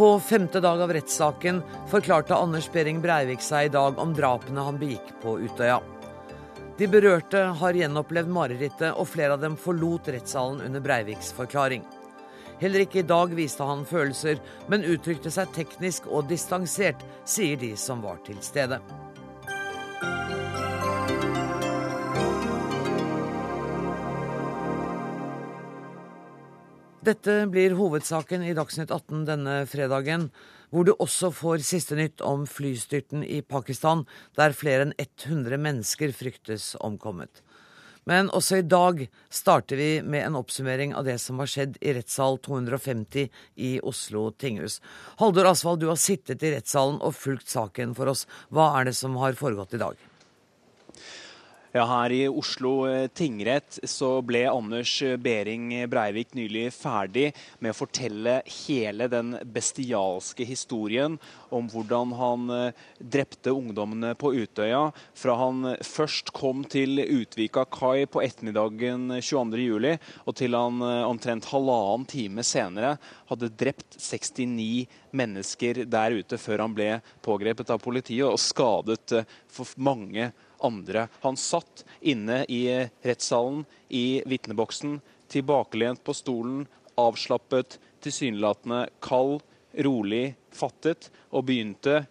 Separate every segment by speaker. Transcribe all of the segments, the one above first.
Speaker 1: På femte dag av rettssaken forklarte Anders Behring Breivik seg i dag om drapene han begikk på Utøya. De berørte har gjenopplevd marerittet, og flere av dem forlot rettssalen under Breiviks forklaring. Heller ikke i dag viste han følelser, men uttrykte seg teknisk og distansert, sier de som var til stede. Dette blir hovedsaken i Dagsnytt 18 denne fredagen, hvor du også får siste nytt om flystyrten i Pakistan, der flere enn 100 mennesker fryktes omkommet. Men også i dag starter vi med en oppsummering av det som har skjedd i rettssal 250 i Oslo tinghus. Haldor Asvald, du har sittet i rettssalen og fulgt saken for oss. Hva er det som har foregått i dag?
Speaker 2: Ja, Her i Oslo eh, tingrett så ble Anders Behring Breivik nylig ferdig med å fortelle hele den bestialske historien om hvordan han eh, drepte ungdommene på Utøya. Fra han først kom til Utvika kai på ettermiddagen 22.07, og til han eh, omtrent halvannen time senere hadde drept 69 mennesker der ute før han ble pågrepet av politiet og skadet for mange mennesker andre. Han satt inne i rettssalen, i vitneboksen, tilbakelent på stolen, avslappet, tilsynelatende kald, rolig, fattet, og begynte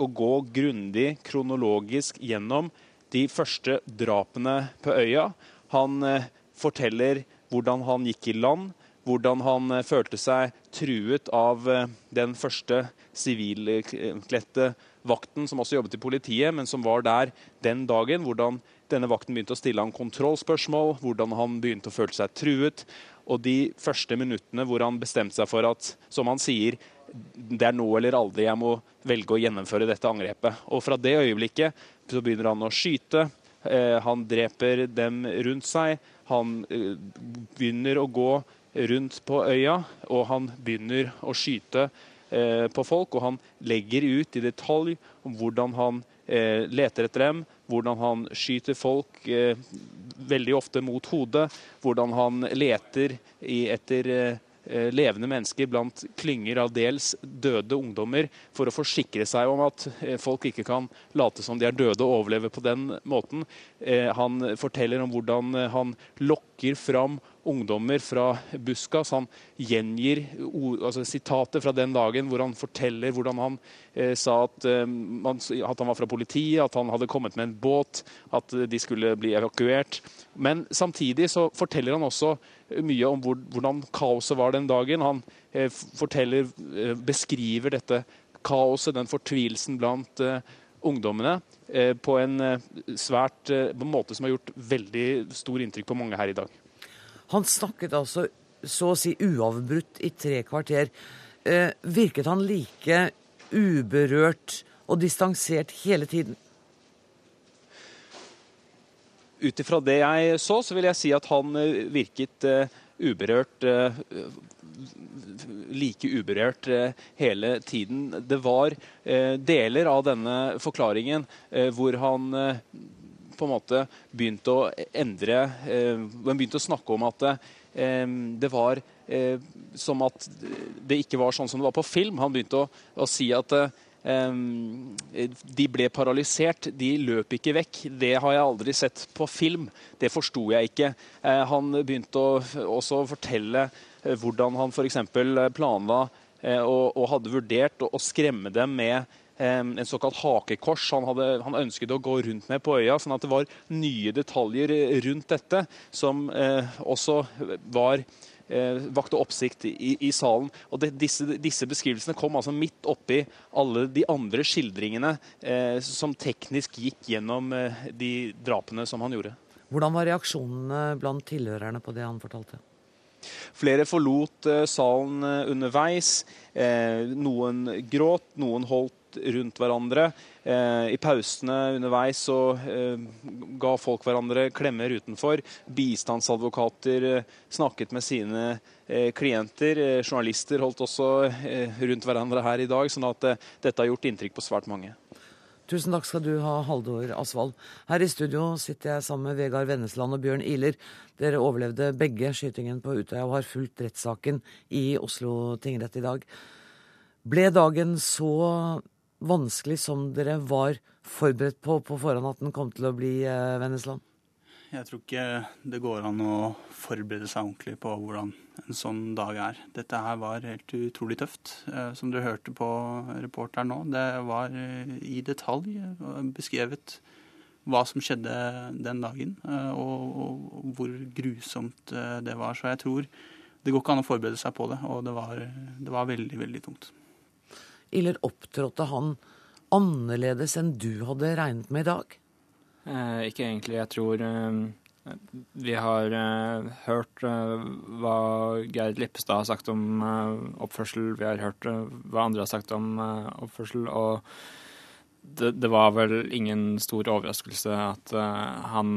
Speaker 2: å gå grundig, kronologisk gjennom de første drapene på øya. Han eh, forteller hvordan han gikk i land, hvordan han eh, følte seg truet av eh, den første sivilkledte vakten som også jobbet i politiet, men som var der den dagen. Hvordan denne vakten begynte å stille han kontrollspørsmål, hvordan han begynte å føle seg truet. Og de første minuttene hvor han bestemte seg for at, som han sier, det er nå eller aldri jeg må velge å gjennomføre dette angrepet. Og fra det øyeblikket så begynner han å skyte. Eh, han dreper dem rundt seg. Han begynner å gå rundt på øya, og han begynner å skyte Eh, på folk, og han legger ut i detalj om hvordan han eh, leter etter dem, hvordan han skyter folk eh, veldig ofte mot hodet, hvordan han leter etter levende mennesker blant klynger av dels døde ungdommer, for å forsikre seg om at folk ikke kan late som de er døde og overleve på den måten. Han forteller om hvordan han lokker fram ungdommer fra Buskas. Han gjengir altså, sitater fra den dagen hvor han forteller hvordan han eh, sa at, eh, at, han var fra politiet, at han hadde kommet med en båt, at de skulle bli evakuert. Men samtidig så forteller han også mye om hvor, hvordan kaoset var den dagen. Han eh, forteller, eh, beskriver dette kaoset, den fortvilelsen blant eh, ungdommene eh, på en svært på en måte som har gjort veldig stor inntrykk på mange her i dag.
Speaker 1: Han snakket altså så å si uavbrutt i tre kvarter. Eh, virket han like uberørt og distansert hele tiden?
Speaker 2: Ut ifra det jeg så, så vil jeg si at han eh, virket uh, uberørt uh, like uberørt uh, hele tiden. Det var deler av denne forklaringen hvor han på en måte begynt å endre Man begynte å snakke om at eh, det var eh, som at det ikke var sånn som det var på film. Han begynte å, å si at de ble paralysert, de løp ikke vekk. Det har jeg aldri sett på film. Det forsto jeg ikke. Han begynte å, også fortelle hvordan han f.eks. planla og, og, hadde vurdert å, å skremme dem med en såkalt hakekors han, hadde, han, ønsket å gå rundt med på øya. sånn at det var nye detaljer rundt dette som eh, også var eh, vakte oppsikt i, i salen. Og det, disse, disse, beskrivelsene kom altså midt oppi alle de andre skildringene eh, som teknisk gikk gjennom eh, de drapene som han gjorde.
Speaker 1: Hvordan var reaksjonene blant tilhørerne på det han fortalte?
Speaker 2: Flere forlot eh, salen eh, underveis. noen gråt, noen holdt rundt hverandre. Eh, I pausene underveis så eh, ga folk hverandre klemmer utenfor. Bistandsadvokater eh, snakket med sine klienter. Journalister holdt også rundt hverandre her i dag. sånn at dette har gjort inntrykk på svært mange.
Speaker 1: Tusen takk skal du ha, Haldor Asvald. Her i studio sitter jeg sammen med Vegard Vennesland og Bjørn Iler. Dere overlevde begge skytingen på Utøya og har fulgt rettssaken i Oslo tingrett i dag. Ble dagen så vanskelig som dere var forberedt på på forhånd at den kom til å bli, eh, Vennesland?
Speaker 3: Jeg tror ikke det går an å forberede seg ordentlig på hvordan en sånn dag er. Dette her var helt utrolig tøft. Eh, som dere hørte på reporteren nå, det var eh, i detalj eh, beskrevet hva som skjedde den dagen, og, hvor grusomt det var. Så jeg tror det går ikke an å forberede seg på det, og det var, det var veldig, veldig tungt.
Speaker 1: Iller, opptrådte han annerledes enn du hadde regnet med i dag?
Speaker 4: Eh, ikke egentlig. Jeg tror eh, vi har eh, hørt eh, hva Geir Lippestad har sagt om eh, oppførsel. Vi har hørt eh, hva andre har sagt om oppførsel. Og det, det, var vel ingen stor overraskelse at han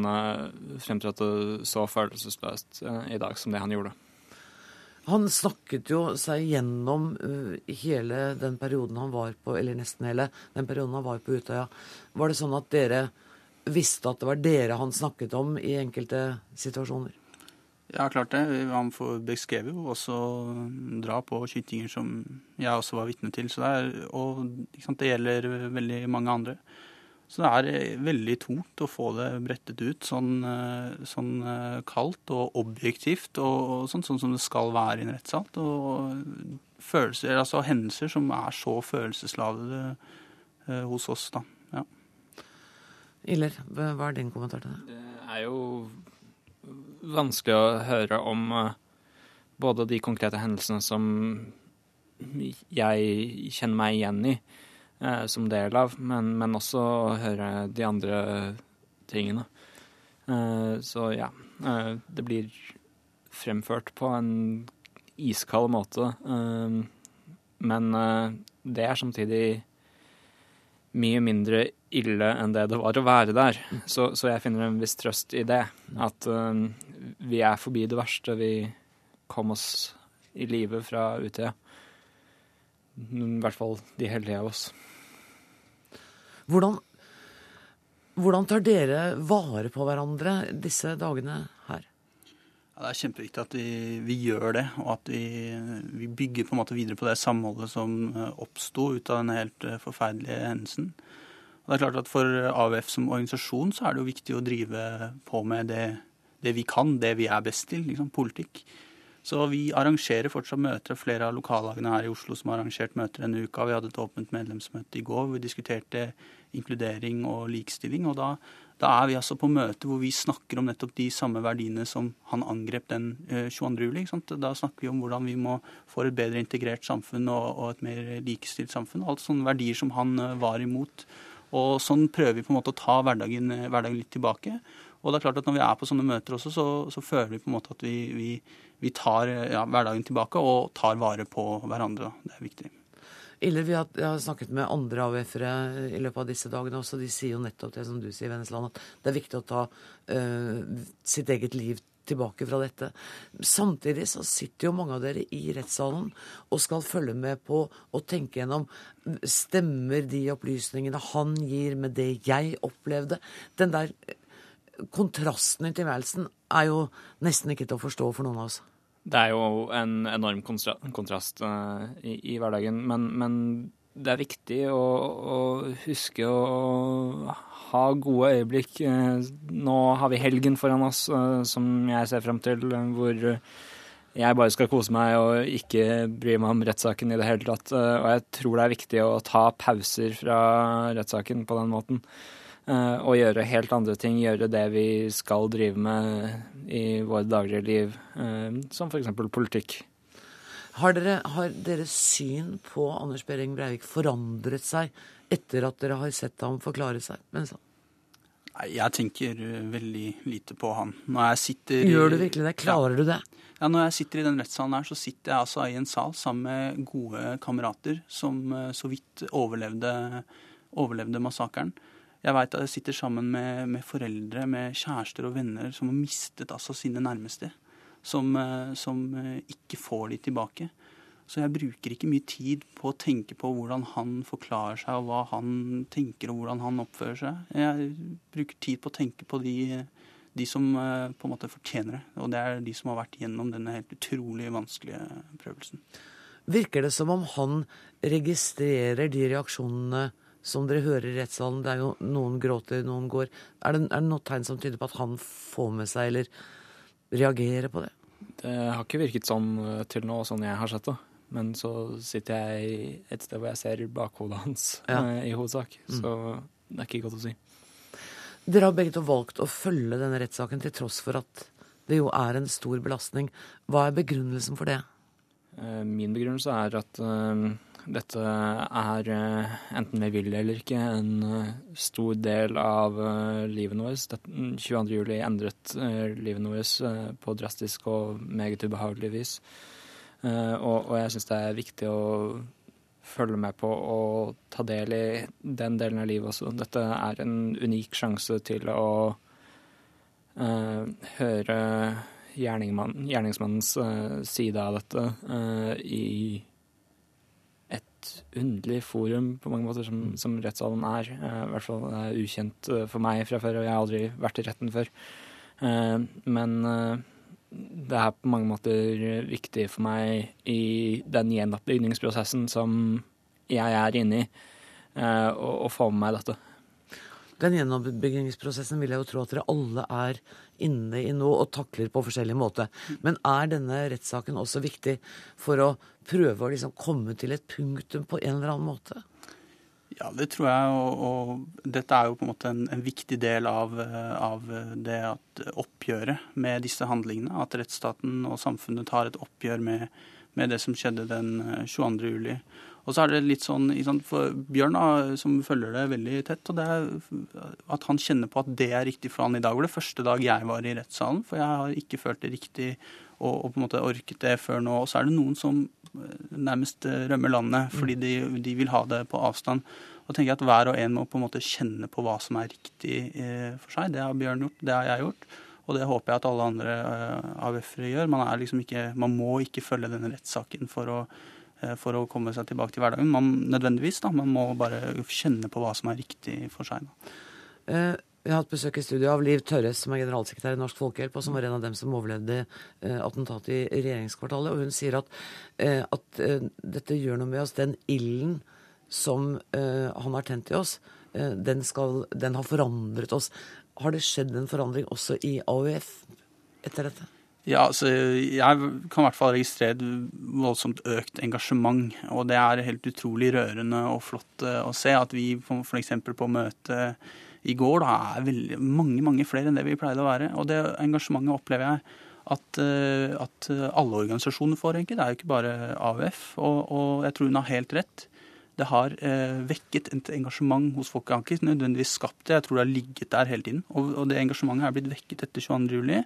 Speaker 4: fremtrådte så følelsesløst i dag som det han gjorde.
Speaker 1: Han snakket jo seg gjennom hele den perioden han var på, eller nesten hele den perioden han var på Utøya. Var det sånn at dere visste at det var dere han snakket om i enkelte situasjoner?
Speaker 3: Ja, klart det. Han beskrev jo også drap og skytinger som jeg også var vitne til. Det er, og sant, det gjelder veldig mange andre. Så det er eh, veldig tungt å få det brettet ut sånn, eh, sånn eh, kaldt og objektivt og, og sånn, sånn, som det skal være i en rettssal. Og følelser, altså hendelser som er så følelsesladede hos oss, da.
Speaker 1: Iller, hva er din kommentar til
Speaker 4: det? Det er jo vanskelig å høre om både de konkrete hendelsene som jeg kjenner meg igjen i eh, som del av, men, men, også høre de andre tingene. Eh, så ja. det blir fremført på en iskald måte. men det er samtidig mye mindre ille enn det det var å være der. Så, så jeg finner en viss trøst i det. At uh, vi er forbi det verste. Vi kom oss i live fra Utøya. I hvert fall de heldige av oss.
Speaker 1: Hvordan, hvordan tar dere vare på hverandre disse dagene her?
Speaker 3: Ja, det er kjempeviktig at vi, vi, gjør det, og at vi, vi, bygger på en måte videre på det samholdet som eh, oppsto ut av denne helt eh, forferdelige hendelsen. Og det er klart at For AUF som organisasjon så er det jo viktig å drive på med det, det vi kan, det vi er best til, liksom, politikk. Så vi arrangerer fortsatt møter. Flere av lokallagene her i Oslo som har arrangert møter denne uka. Vi hadde et åpent medlemsmøte i går hvor vi diskuterte inkludering og likestilling. Og da, da er vi altså på møte hvor vi snakker om nettopp de samme verdiene som han angrep den 22. Eh, juli. Da snakker vi om hvordan vi må få et bedre integrert samfunn og, og et mer likestilt samfunn. Alt sånne verdier som han eh, var imot. Og sånn prøver vi på en måte å ta hverdagen, hverdagen litt tilbake. Og det er klart at når vi er på sånne møter også, så, så føler vi på en måte at vi, vi, vi tar ja, hverdagen tilbake og tar vare på hverandre. Det er viktig.
Speaker 1: Eller vi har, jeg har snakket med andre AUF-ere i løpet av disse dagene også. De sier jo nettopp det som du sier, Vennesland, at det er viktig å ta uh, sitt eget liv tilbake fra dette. Samtidig så sitter jo mange av dere i rettssalen og skal følge med på og tenke gjennom stemmer de opplysningene han gir med det jeg opplevde. Den der eh, kontrasten i tilværelsen er jo nesten ikke til å forstå for noen av oss.
Speaker 4: Det er jo en enorm kontrast uh, i, i, hverdagen, men, men, det er viktig å, å huske å ha gode øyeblikk. Eh, nå har vi helgen foran oss, eh, som jeg ser frem til, hvor jeg bare skal kose meg og ikke bry meg om rettssaken i det hele tatt. Og jeg tror det er viktig å ta pauser fra rettssaken på den måten. Og gjøre helt andre ting. Gjøre det vi skal drive med i vårt daglige liv, som f.eks. politikk.
Speaker 1: Har, dere, har deres syn på Anders Behring Breivik forandret seg etter at dere har sett ham forklare seg? Sånn.
Speaker 3: Nei, Jeg tenker eh, veldig lite på han. Når jeg sitter
Speaker 1: Gjør du virkelig det? Klarer ja. du det?
Speaker 3: Ja, Når jeg sitter i den rettssalen her, så sitter jeg altså i en sal sammen med gode kamerater som eh, så vidt overlevde, overlevde massakren. Jeg veit at jeg sitter sammen med, med, foreldre, med kjærester og venner som har mistet altså sine nærmeste. Som, eh, som ikke får de tilbake. Så jeg bruker ikke mye tid på å tenke på hvordan han forklarer seg, og hva han tenker og hvordan han oppfører seg. Jeg bruker tid på å tenke på de, de som eh, på en måte fortjener det. Og det er de som har vært gjennom denne helt utrolig vanskelige prøvelsen.
Speaker 1: Virker det som om han registrerer de reaksjonene som dere hører i rettssalen? Det er jo Noen gråter, noen går. Er det, er det noe tegn som tyder på at han får med seg eller reagerer på det?
Speaker 4: Det har ikke virket sånn eh, til nå, sånn jeg har sett det. Men så sitter jeg et sted hvor jeg ser bakhodet hans
Speaker 1: Ja.
Speaker 4: eh, i hovedsak. Så det er ikke godt å si.
Speaker 1: Dere har begge to valgt å følge denne rettssaken til tross for at det jo er en stor belastning. Hva er begrunnelsen for det?
Speaker 4: Eh, Min begrunnelse er at dette er, eh, enten vi vil eller ikke, en eh, stor del av eh, livet vårt. Dette- 22. juli endret livet vårt på drastisk og meget ubehagelig vis. Og, og jeg syns det er viktig å følge med på og ta del i den delen av livet også. Dette er en unik sjanse til å uh, høre gjerningsmannens uh, side av dette uh, i et underlig forum på mange måter, som, som rettssalen er. Eh, I hvert fall er ukjent eh, for meg fra før, og jeg har aldri vært i retten før. Eh, men eh, det er på mange måter viktig for meg i den gjenoppbyggingsprosessen som jeg er inne i, eh, å få med meg dette.
Speaker 1: Den gjenoppbyggingsprosessen vil jeg jo tro at dere alle er inne i nå og takler på forskjellig måte. Men er denne rettssaken også viktig for å prøve å liksom komme til et punktum på en eller annen måte?
Speaker 3: Ja, det tror jeg. Og, og dette er jo på en måte en, en viktig del av, av det at oppgjøret med disse handlingene. At rettsstaten og samfunnet tar et oppgjør med, med det som skjedde den eh, 22. juli. Og så er det litt sånn for Bjørn, da, som følger det veldig tett, og det er at han kjenner på at det er riktig for han i dag. var det første dag jeg var i rettssalen, for jeg har ikke følt det riktig og, og på en måte orket det før nå. Og så er det noen som eh, nærmest eh, rømmer landet fordi de, de vil ha det på avstand. Og tenker jeg at hver og en må på en måte kjenne på hva som er riktig eh, for seg. Det har Bjørn gjort, det har jeg gjort. Og det håper jeg at alle andre eh, AUF-ere gjør. Man, er liksom ikke, man må ikke følge denne rettssaken for å, for å komme seg tilbake til hverdagen. Man, nødvendigvis, da. Man må bare kjenne på hva som er riktig for seg. Da.
Speaker 1: Eh, vi har hatt besøk i studio av Liv Tørres, som er generalsekretær i Norsk Folkehjelp, og som var en av dem som overlevde eh, attentatet i regjeringskvartalet. Og hun sier at, eh, at eh, dette gjør noe med oss. Den ilden som eh, han har tent i oss, eh, den, skal, den har forandret oss. Har det skjedd en forandring også i AUF etter dette?
Speaker 3: Ja, altså, Jeg kan i hvert fall registrere et voldsomt økt engasjement. Og det er helt utrolig rørende og flott eh, å se at vi f.eks. på møtet i går da, er veldig, mange mange flere enn det vi pleide å være. Og det engasjementet opplever jeg at, eh, at alle organisasjoner får, egentlig. Det er jo ikke bare AUF. Og, og jeg tror hun har helt rett. Det har eh, vekket et engasjement hos folk. Jeg har ikke nødvendigvis skapt det, jeg tror det har ligget der hele tiden. Og, og det engasjementet er blitt vekket etter 22. juli.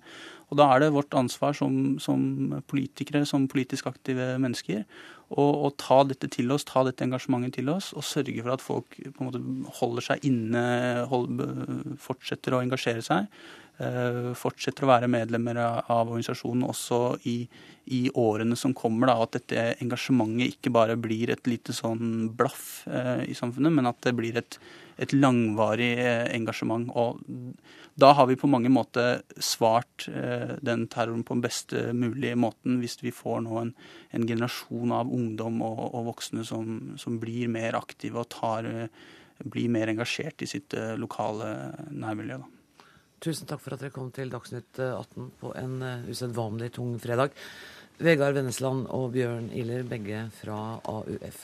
Speaker 3: Og da er det vårt ansvar som, som politikere, som politisk aktive mennesker, å ta dette til oss, ta dette engasjementet til oss, og sørge for at folk på en måte holder seg inne, hold, fortsetter å engasjere seg. Eh, Fortsetter å være medlemmer av, organisasjonen også i, i årene som kommer. Da, at dette engasjementet ikke bare blir et lite sånn blaff eh, i samfunnet, men at det blir et, et langvarig eh, engasjement. Og da har vi på mange måter svart den terroren på den beste mulige måten, hvis vi får nå en, en generasjon av ungdom og, og voksne som, som, blir mer aktive og tar, blir mer engasjert i sitt lokale nærmiljø. Da.
Speaker 1: Tusen takk for at dere kom til Dagsnytt 18 på en uh, usedvanlig tung fredag. Vegard Vennesland og Bjørn Iller, begge fra AUF.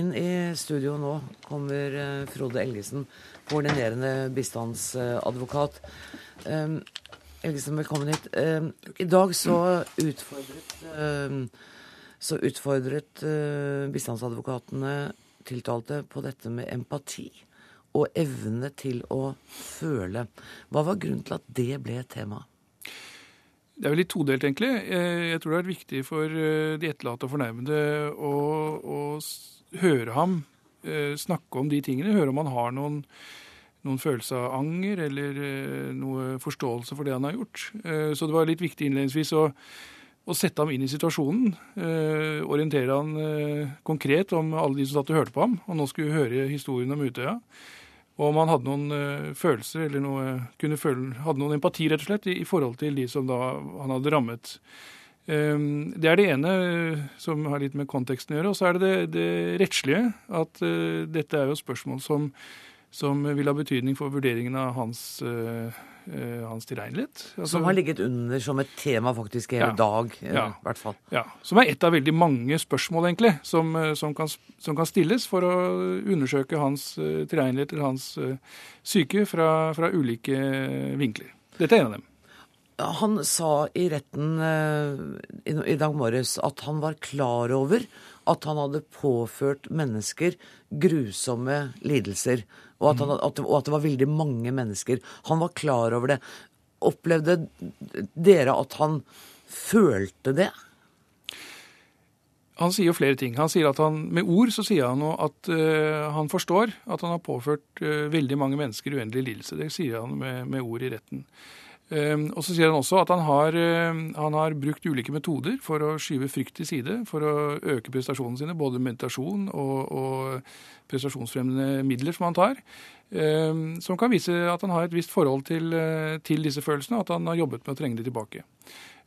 Speaker 1: Inn i studio nå kommer uh, Frode Elgesen, koordinerende bistandsadvokat. Um, Elgesen, velkommen hit. Um, I dag så utfordret, um, så utfordret uh, bistandsadvokatene tiltalte på dette med empati og evne til å føle. Hva var grunnen til at det ble et tema?
Speaker 5: Det er vel litt todelt, egentlig. Jeg tror det er viktig for de etterlatte og fornærmede å, å høre ham snakke om de tingene. Høre om han har noen, noen følelse av anger eller noe forståelse for det han har gjort. Så det var litt viktig innledningsvis å, å sette ham inn i situasjonen. Orientere han konkret om alle de som satt og hørte på ham. Og nå skulle vi høre historien om Utøya. Og om han hadde noen uh, følelser eller noe, kunne føle, hadde noen empati rett og slett i, i, forhold til de som da han hadde rammet Um, det er det ene som har litt med konteksten å gjøre. Og så er det det, det rettslige. At uh, dette er jo spørsmål som, som, vil ha betydning for vurderingen av hans Eh, hans tilregnelighet.
Speaker 1: Altså, som har ligget under som et tema faktisk hele ja, dag, i ja, hvert fall.
Speaker 5: Ja, Som er et av veldig mange spørsmål egentlig, som, eh, som, kan, som kan, stilles for å undersøke hans tilregnelighet eller hans syke fra, fra, ulike vinkler. Dette er en av dem.
Speaker 1: Han sa i retten i dag morges at han var klar over at han hadde påført mennesker grusomme lidelser og at, han, at, det, og at, det, var veldig mange mennesker. Han var klar over det. Opplevde dere at han følte det?
Speaker 5: Han sier jo flere ting. Han sier at han, Med ord så sier han at uh, han forstår at han har påført uh, veldig mange mennesker uendelig lidelse. Det sier han med, med ord i retten. Um, og så sier han også at han har, uh, han har, brukt ulike metoder for å skyve frykt til side, for å øke prestasjonene sine, både meditasjon og, og prestasjonsfremmende midler som han tar, eh, som kan vise at han har et visst forhold til, eh, til disse følelsene, og at han har jobbet med å trenge de tilbake.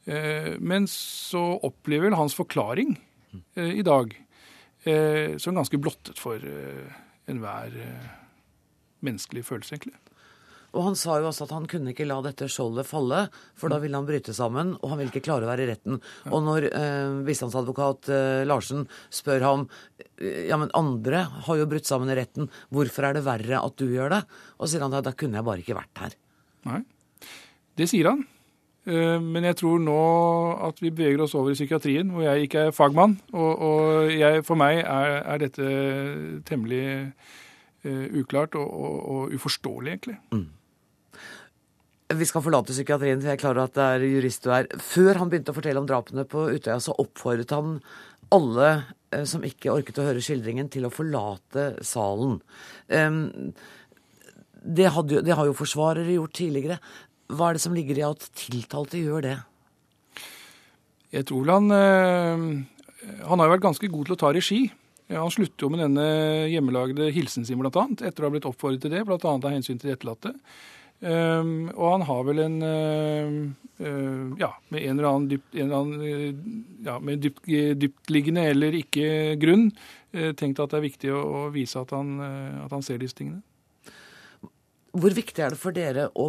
Speaker 5: Eh, men så opplever vel hans forklaring i dag som ganske blottet for enhver menneskelig følelse, egentlig.
Speaker 1: Og han sa jo også at han kunne ikke la dette skjoldet falle, for da ville han bryte sammen, og han ville ikke klare å være i retten. Og når eh, bistandsadvokat eh, Larsen spør ham eh, ja, men andre har jo brutt sammen i retten, hvorfor er det verre at du gjør det? Og sier han at da kunne jeg bare ikke vært her.
Speaker 5: Nei, det sier han. Eh, men jeg tror nå at vi beveger oss over i psykiatrien, hvor jeg ikke er fagmann. Og, og jeg, for meg er, er dette temmelig uh, uklart og, og, og, uforståelig, egentlig. Mm.
Speaker 1: Vi skal forlate psykiatrien, for jeg er klar over at det er jurist du er. Før han begynte å fortelle om drapene på Utøya, så oppfordret han alle eh, som ikke orket å høre skildringen, til å forlate salen. Det, hadde, det har jo forsvarere gjort tidligere. Hva er det som ligger i at tiltalte gjør det?
Speaker 5: Jeg tror han eh, Han har jo vært ganske god til å ta regi. Han slutter jo med denne hjemmelagde hilsen sin, bl.a., etter å ha blitt oppfordret til det, bl.a. av hensyn til de etterlatte. Um, og han har vel en uh, ja, med en eller annen, dypt, en eller annen uh, ja, med dypt, dyptliggende eller ikke grunn tenkt at det er viktig å, å vise at han, at han, ser disse tingene.
Speaker 1: Hvor viktig er det for dere å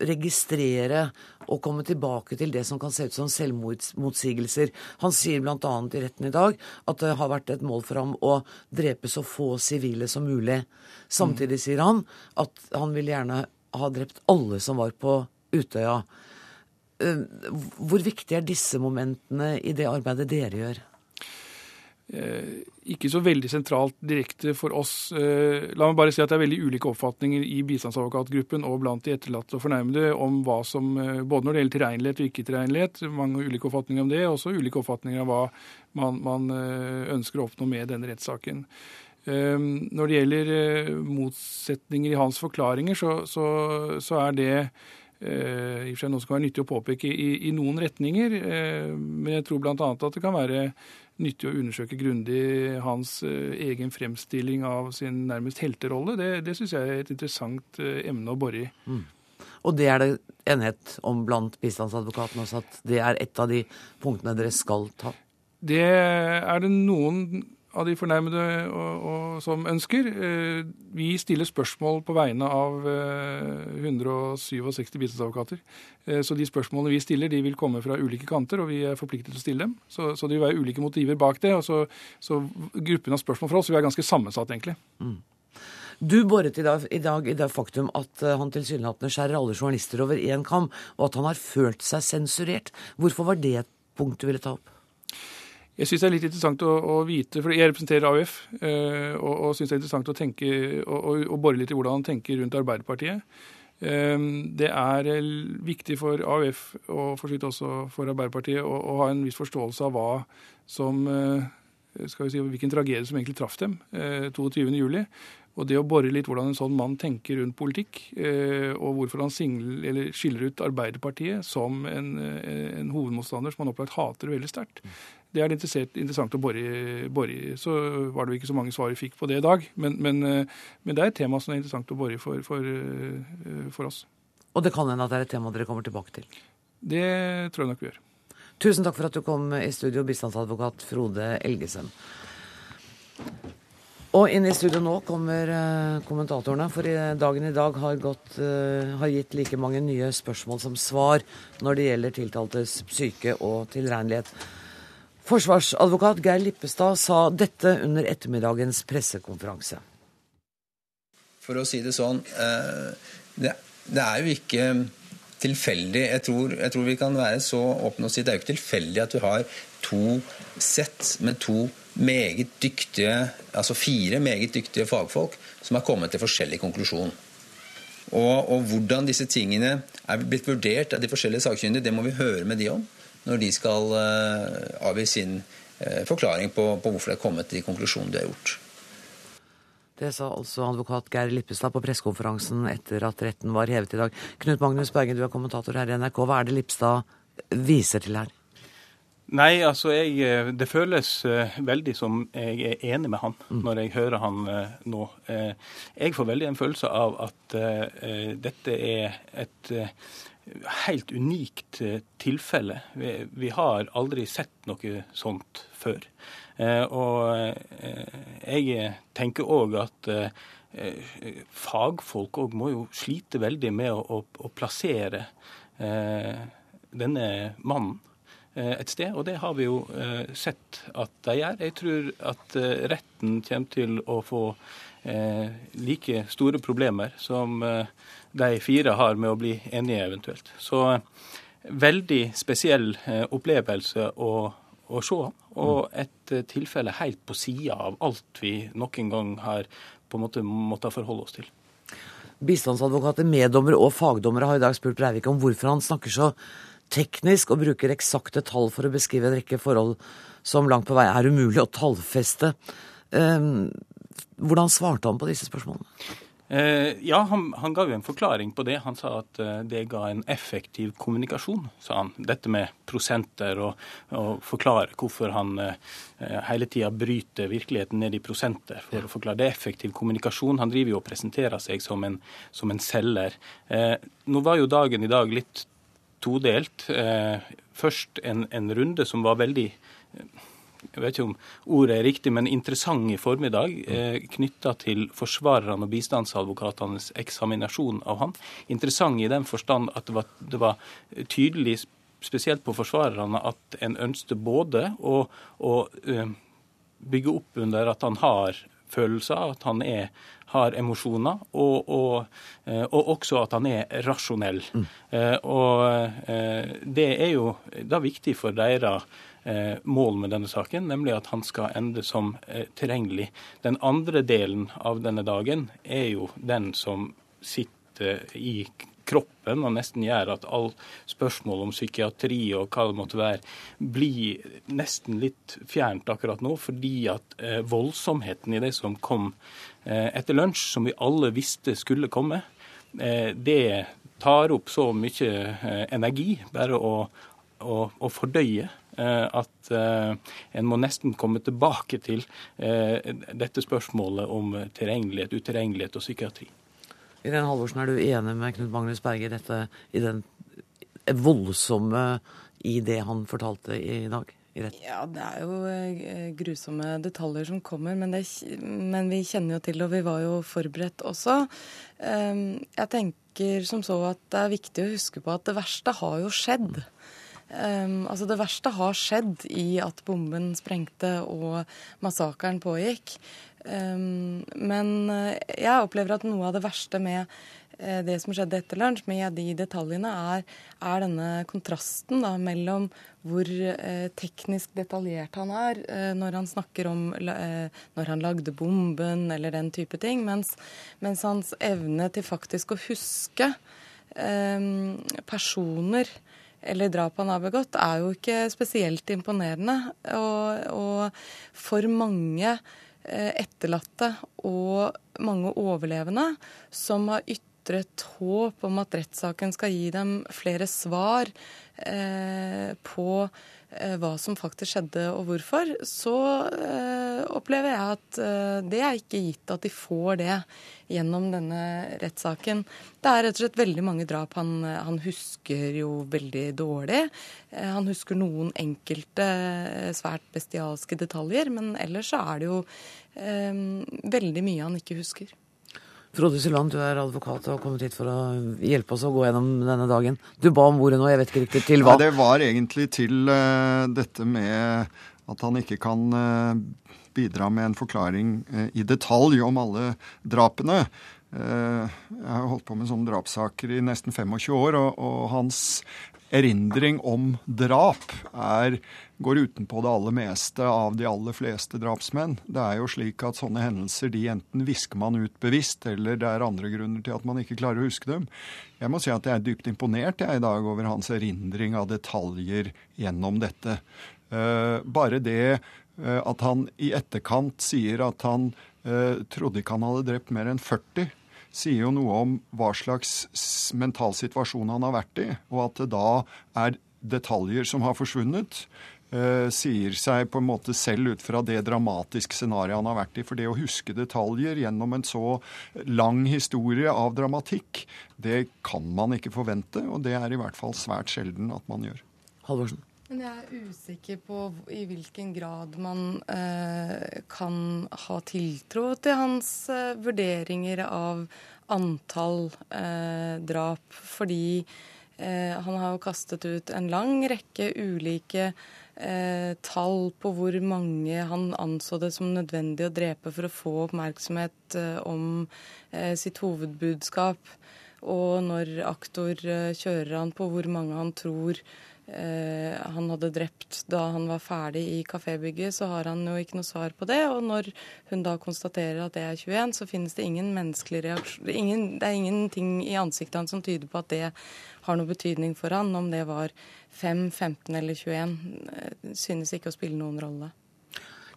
Speaker 1: registrere og komme tilbake til det som kan se ut som selvmotsigelser? Han sier bl.a. i retten i dag at det har vært et mål for ham å drepe så få sivile som mulig. Samtidig sier han at han vil gjerne ha drept alle som var på Utøya. Eh, hvor viktig er disse momentene i det arbeidet dere gjør?
Speaker 5: Eh, ikke så veldig sentralt direkte for oss. Eh, la meg bare si at det er veldig ulike oppfatninger i bistandsadvokatgruppen og blant de etterlatte og fornærmede om hva som Både når det gjelder tilregnelighet og ikke-tilregnelighet, mange ulike oppfatninger om det, og også ulike oppfatninger av hva man, man ønsker å oppnå med denne rettssaken. Ehm, når det gjelder eh, motsetninger i hans forklaringer, så, så, så er det eh, i og for seg noe som kan være nyttig å påpeke i, i noen retninger. Eh, men jeg tror bl.a. at det kan være nyttig å undersøke grundig hans egen fremstilling av sin nærmest helterolle. Det, det syns jeg er et interessant emne å bore i. Mm.
Speaker 1: Og det er det enighet om blant bistandsadvokatene også, at det er et av de punktene dere skal ta?
Speaker 5: Det er det noen av de fornærmede og, og, som ønsker. Eh, vi stiller spørsmål på vegne av 167 eh, bistandsadvokater. Eh, så de spørsmålene vi stiller, de vil komme fra ulike kanter, og vi er forpliktet til å stille dem. Så, så det vil være ulike motiver bak det. og så, så Gruppen av spørsmål fra oss vil være ganske sammensatt, egentlig. Mm.
Speaker 1: Du boret i dag, i dag i det faktum at han tilsynelatende skjærer alle journalister over én kam, og at han har følt seg sensurert. Hvorfor var det et punkt du ville ta opp?
Speaker 5: Jeg syns det er litt interessant å, å, vite, for jeg representerer AUF, eh, og, og syns det er interessant å tenke og, og, bore litt i hvordan han tenker rundt Arbeiderpartiet. Eh, det er viktig for AUF, og for så vidt også for Arbeiderpartiet, å, å, ha en viss forståelse av hva som eh, skal vi si, hvilken tragedie som egentlig traff dem eh, 22.07. Og det å bore litt hvordan en sånn mann tenker rundt politikk, eh, og hvorfor han singler, skiller ut Arbeiderpartiet som en, eh, en hovedmotstander som han opplagt hater veldig sterkt, det er det interessant å bore i. Så var det jo ikke så mange svar vi fikk på det i dag, men, men, eh, men, det er et tema som er interessant å bore i for, for, for, oss.
Speaker 1: Og det kan hende at det er et tema dere kommer tilbake til?
Speaker 5: Det tror jeg nok vi gjør.
Speaker 1: Tusen takk for at du kom i studio, bistandsadvokat Frode Elgesen. Og inn i studio nå kommer uh, kommentatorene, for dagen i dag har, gått, har, gitt like mange nye spørsmål som svar når det gjelder tiltaltes psyke og tilregnelighet. Forsvarsadvokat Geir Lippestad sa dette under ettermiddagens pressekonferanse.
Speaker 6: For å si det sånn, det, det, er jo ikke tilfeldig. Jeg tror, jeg tror vi kan være så åpne og si det er jo ikke tilfeldig at vi har to sett med to meget dyktige, altså fire meget dyktige fagfolk som har kommet til forskjellig konklusjon. Og, og, hvordan disse tingene er blitt vurdert av de forskjellige sakkyndige, det må vi høre med de om når de skal uh, avgi sin uh, forklaring på, på, hvorfor de har kommet til konklusjonen de har gjort.
Speaker 1: Det sa altså advokat Geir Lippestad på pressekonferansen etter at retten var hevet i dag. Knut Magnus Bergen, du er kommentator her i NRK. Hva er det Lippestad viser til her?
Speaker 7: Nei, altså jeg, eh, det føles veldig som jeg er enig med han mm. når jeg hører han nå. Jeg får veldig en følelse av at dette er et helt unikt tilfelle. Vi, vi, har aldri sett noe sånt før. og jeg tenker òg at fagfolk òg må jo slite veldig med å, å, å plassere denne mannen Eh, et sted, og det har vi jo eh, sett at de gjør. Jeg tror at eh, retten kommer til å få like store problemer som de fire har med å bli enige eventuelt. Så veldig spesiell opplevelse å, å se og et tilfelle helt på sida av alt vi noen gang har på en måte måttet forholde oss til.
Speaker 1: Bistandsadvokater, meddommere og fagdommere har i dag spurt Breivik om hvorfor han snakker så teknisk og bruker eksakte tall for å beskrive en rekke forhold som langt på vei er umulig å tallfeste. Ehm, hvordan svarte han på disse spørsmålene?
Speaker 7: Eh, ja, han, han, ga jo en forklaring på det. Han sa at eh, det ga en effektiv kommunikasjon, sa han. Dette med prosenter og, og forklare hvorfor han eh, hele tida bryter virkeligheten ned i prosenter for å forklare. Det er effektiv kommunikasjon. Han driver jo og presenterer seg som en, som en selger. Eh, nå var jo dagen i dag litt todelt. Eh, først en, en, runde som var veldig jeg vet ikke om ordet er riktig, men interessant i formiddag, eh, knytta til forsvarerne og bistandsadvokatenes eksaminasjon av han. Interessant i den forstand at det var, det var tydelig, spesielt på forsvarerne, at en ønsket både å, å eh, bygge opp under at han har følelser, at han er har emosjoner, og, og, eh, og, også at han er rasjonell. Mm. Eh, og eh, det er jo da viktig for deres mål med denne saken, nemlig at han skal ende som tilregnelig. Den andre delen av denne dagen er jo den som sitter i kroppen og nesten gjør at all spørsmål om psykiatri og hva det måtte være, blir nesten litt fjernt akkurat nå, fordi at voldsomheten i det som kom Eh, etter lunsj, som vi alle visste skulle komme, eh, det tar opp så mye eh, energi bare å, å, å fordøye at en må nesten komme tilbake til dette spørsmålet om tilgjengelighet, utilgjengelighet og psykiatri.
Speaker 1: Irene Halvorsen, er du enig med Knut Magnus Berge i dette, i den voldsomme i det han fortalte i dag?
Speaker 8: Ja, det er jo eh, grusomme detaljer som kommer, men, det, men, vi kjenner jo til og vi var jo forberedt også. Ehm, jeg tenker som så at det er viktig å huske på at det verste har jo skjedd. Um, altså Det verste har skjedd i at bomben sprengte og massakren pågikk. Um, men eh, jeg opplever at noe av det verste med Eh, det som skjedde etter lunsj, med de detaljene, er, er denne kontrasten da, mellom hvor eh, teknisk detaljert han er eh, når han snakker om eh, når han lagde bomben eller den type ting, mens, mens hans evne til faktisk å huske eh, personer eller drap han har begått, er jo ikke spesielt imponerende. Og, og for mange eh, etterlatte og mange overlevende som har ytret håp om at rettssaken skal gi dem flere svar eh, på hva som faktisk skjedde og hvorfor, så eh, opplever jeg at eh, det er ikke gitt at de får det gjennom denne rettssaken. Det er rett og slett veldig mange drap han, han husker jo veldig dårlig. Eh, han husker noen enkelte eh, svært bestialske detaljer, men ellers så er det jo eh, veldig mye han ikke husker.
Speaker 1: Frode Syland, du er advokat og har kommet hit for å hjelpe oss å gå gjennom denne dagen. Du ba om ordet nå, jeg vet ikke riktig til hva?
Speaker 9: Nei, det var egentlig til uh, dette med at han ikke kan uh, bidra med en forklaring uh, i detalj om alle drapene. Jeg har holdt på med sånne drapssaker i nesten 25 år, og, og hans erindring om drap er, går utenpå det aller meste av de aller fleste drapsmenn. Det er jo slik at sånne hendelser de enten visker man ut bevisst, eller det er andre grunner til at man ikke klarer å huske dem. Jeg må si at jeg er dypt imponert jeg i dag over hans erindring av detaljer gjennom dette. Uh, bare det uh, at han i etterkant sier at han uh, trodde ikke han hadde drept mer enn 40 sier jo noe om hva slags mental situasjon han har vært i, og at det da er detaljer som har forsvunnet. Uh, sier seg på en måte selv ut fra det dramatiske scenarioet han har vært i. For det å huske detaljer gjennom en så lang historie av dramatikk, det kan man ikke forvente, og det er i hvert fall svært sjelden at man gjør.
Speaker 1: Halvorsen.
Speaker 8: Men jeg er usikker på i hvilken grad man eh, kan ha tiltro til hans eh, vurderinger av antall eh, drap. Fordi eh, han har jo kastet ut en lang rekke ulike eh, tall på hvor mange han anså det som nødvendig å drepe for å få oppmerksomhet eh, om sitt hovedbudskap. Og når aktor kjører han på hvor mange han tror Eh, han hadde drept da han var ferdig i kafébygget, så har han jo ikke noe svar på det. Og når hun da konstaterer at det er 21, så finnes det ingen menneskelig reaksjon ingen, Det er ingenting i ansiktet hans som tyder på at det har noe betydning for han. Om det var 5, 15 eller 21, eh, synes ikke å spille noen rolle.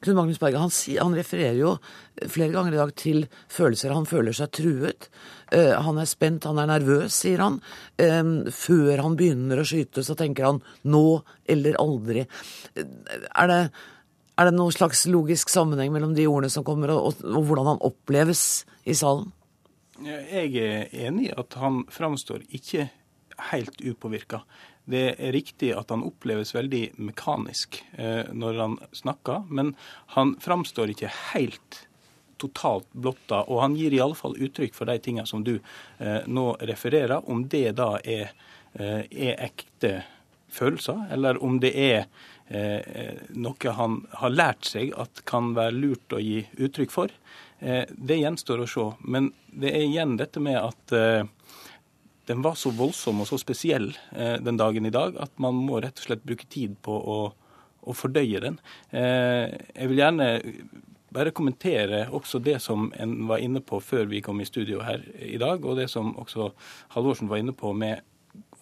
Speaker 1: Knut Magnus Berge han, han, refererer jo flere ganger i dag til følelser. Han føler seg truet. Uh, han er spent, han er nervøs, sier han. Før han begynner å skyte, så tenker han nå eller aldri. Uh, er det, er det noen slags logisk sammenheng mellom de ordene som kommer, og, og hvordan han oppleves i salen?
Speaker 7: Jeg er enig i at han framstår ikke helt upåvirka. Det er riktig at han oppleves veldig mekanisk eh, når han snakker, men han framstår ikke helt totalt blotta. Og han gir i alle fall uttrykk for de tingene som du eh, nå refererer. Om det da er, eh, er ekte følelser, eller om det er eh, noe han har lært seg at kan være lurt å gi uttrykk for, eh, det gjenstår å se. Men det er igjen dette med at eh, den var så voldsom og så spesiell eh, den dagen i dag at man må rett og slett bruke tid på å, å fordøye den. Eh, jeg vil gjerne bare kommentere også det som en var inne på før vi kom i studio her i dag, og det som også Halvorsen var inne på med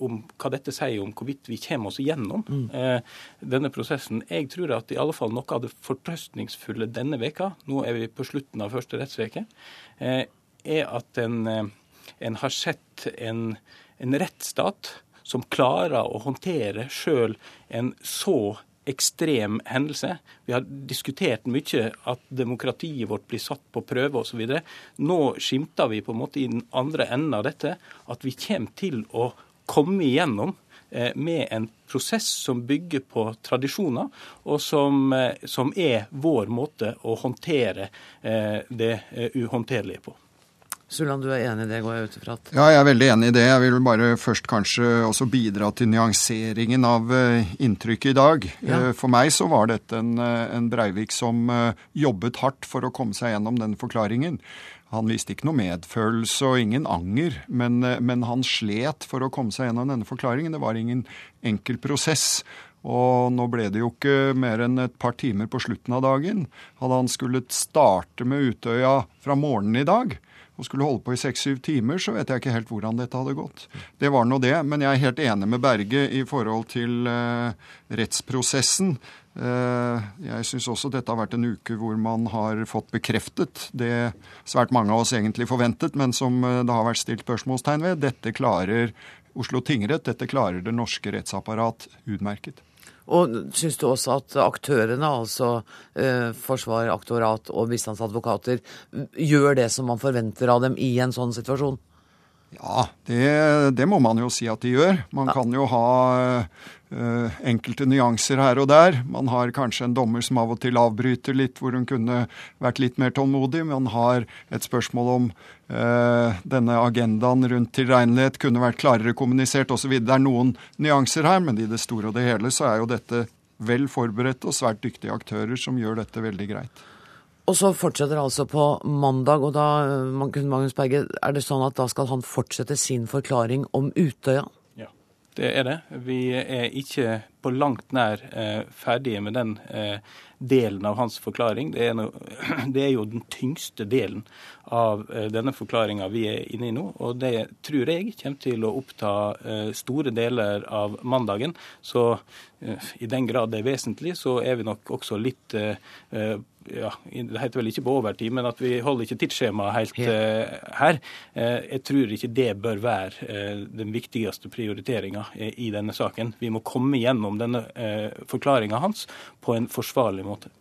Speaker 7: om hva dette sier om hvorvidt vi kommer oss igjennom mm. eh, denne prosessen. Jeg tror at i alle fall noe av det fortrøstningsfulle denne veka, nå er vi på slutten av første rettsveke, eh, er at en eh, en har sett en, en rettsstat som klarer å håndtere sjøl en så ekstrem hendelse. Vi har diskutert mye at demokratiet vårt blir satt på prøve osv. Nå skimter vi på en måte i den andre enden av dette at vi kommer til å komme igjennom eh, med en prosess som bygger på tradisjoner, og som, eh, som er vår måte å håndtere eh, det uhåndterlige på.
Speaker 1: Sulland, du er enig i det, går jeg ut ifra?
Speaker 9: Ja, jeg er veldig enig i det. Jeg vil bare først kanskje også bidra til nyanseringen av uh, inntrykket i dag. Ja. Uh, for meg så var dette en, uh, en Breivik som jobbet hardt for å komme seg gjennom den forklaringen. Han viste ikke noe medfølelse og ingen anger, men, men han slet for å komme seg gjennom denne forklaringen. Det var ingen enkel prosess. Og nå ble det jo ikke mer enn et par timer på slutten av dagen. Hadde han skulle starte med Utøya fra morgenen i dag, og skulle holde på i seks-syv timer, så vet jeg ikke helt hvordan dette hadde gått. Det var nå det. Men jeg er helt enig med Berge i forhold til uh, rettsprosessen. Uh, jeg syns også dette har vært en uke hvor man har fått bekreftet det svært mange av oss egentlig forventet, men som uh, det har vært stilt spørsmålstegn ved. Dette klarer Oslo tingrett. Dette klarer det norske rettsapparat utmerket.
Speaker 1: Og syns du også at aktørene, altså eh, forsvar, aktorat og bistandsadvokater, gjør det som man forventer av dem i en sånn situasjon?
Speaker 9: Ja, det, det må man jo si at de gjør. Man kan jo ha enkelte nyanser her og der. Man har kanskje en dommer som av og til avbryter litt, hvor hun kunne vært litt mer tålmodig. Man har et spørsmål om eh, denne agendaen rundt tilregnelighet kunne vært klarere kommunisert osv. Det er noen nyanser her, men i det store og det hele så er jo dette vel forberedte og svært dyktige aktører som gjør dette veldig greit.
Speaker 1: Og så fortsetter altså på mandag, og da Magnus Berge, er det sånn at da skal han fortsette sin forklaring om Utøya?
Speaker 7: Det er det. Vi er ikke på langt nær eh, ferdige med den eh, delen av hans forklaring. Det er, no, det er, jo den tyngste delen av eh, denne forklaringa vi er inne i nå. Og det tror jeg kommer til å oppta store deler av mandagen. Så i den grad det er vesentlig, så er vi nok også litt eh, ja, det heter vel ikke på overtid, men at vi holder ikke tidsskjemaet helt uh, her. Uh, jeg tror ikke det bør være uh, den viktigste prioriteringa i denne saken. Vi må komme gjennom denne forklaringa hans på en forsvarlig måte.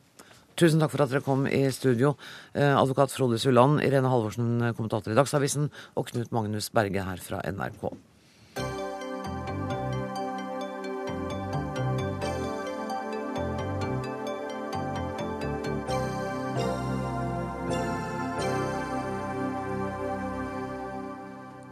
Speaker 1: Tusen takk for at dere kom i studio. Advokat Frode Sulland, Irene Halvorsen, kommentator i Dagsavisen, og Knut Magnus Berge her fra NRK.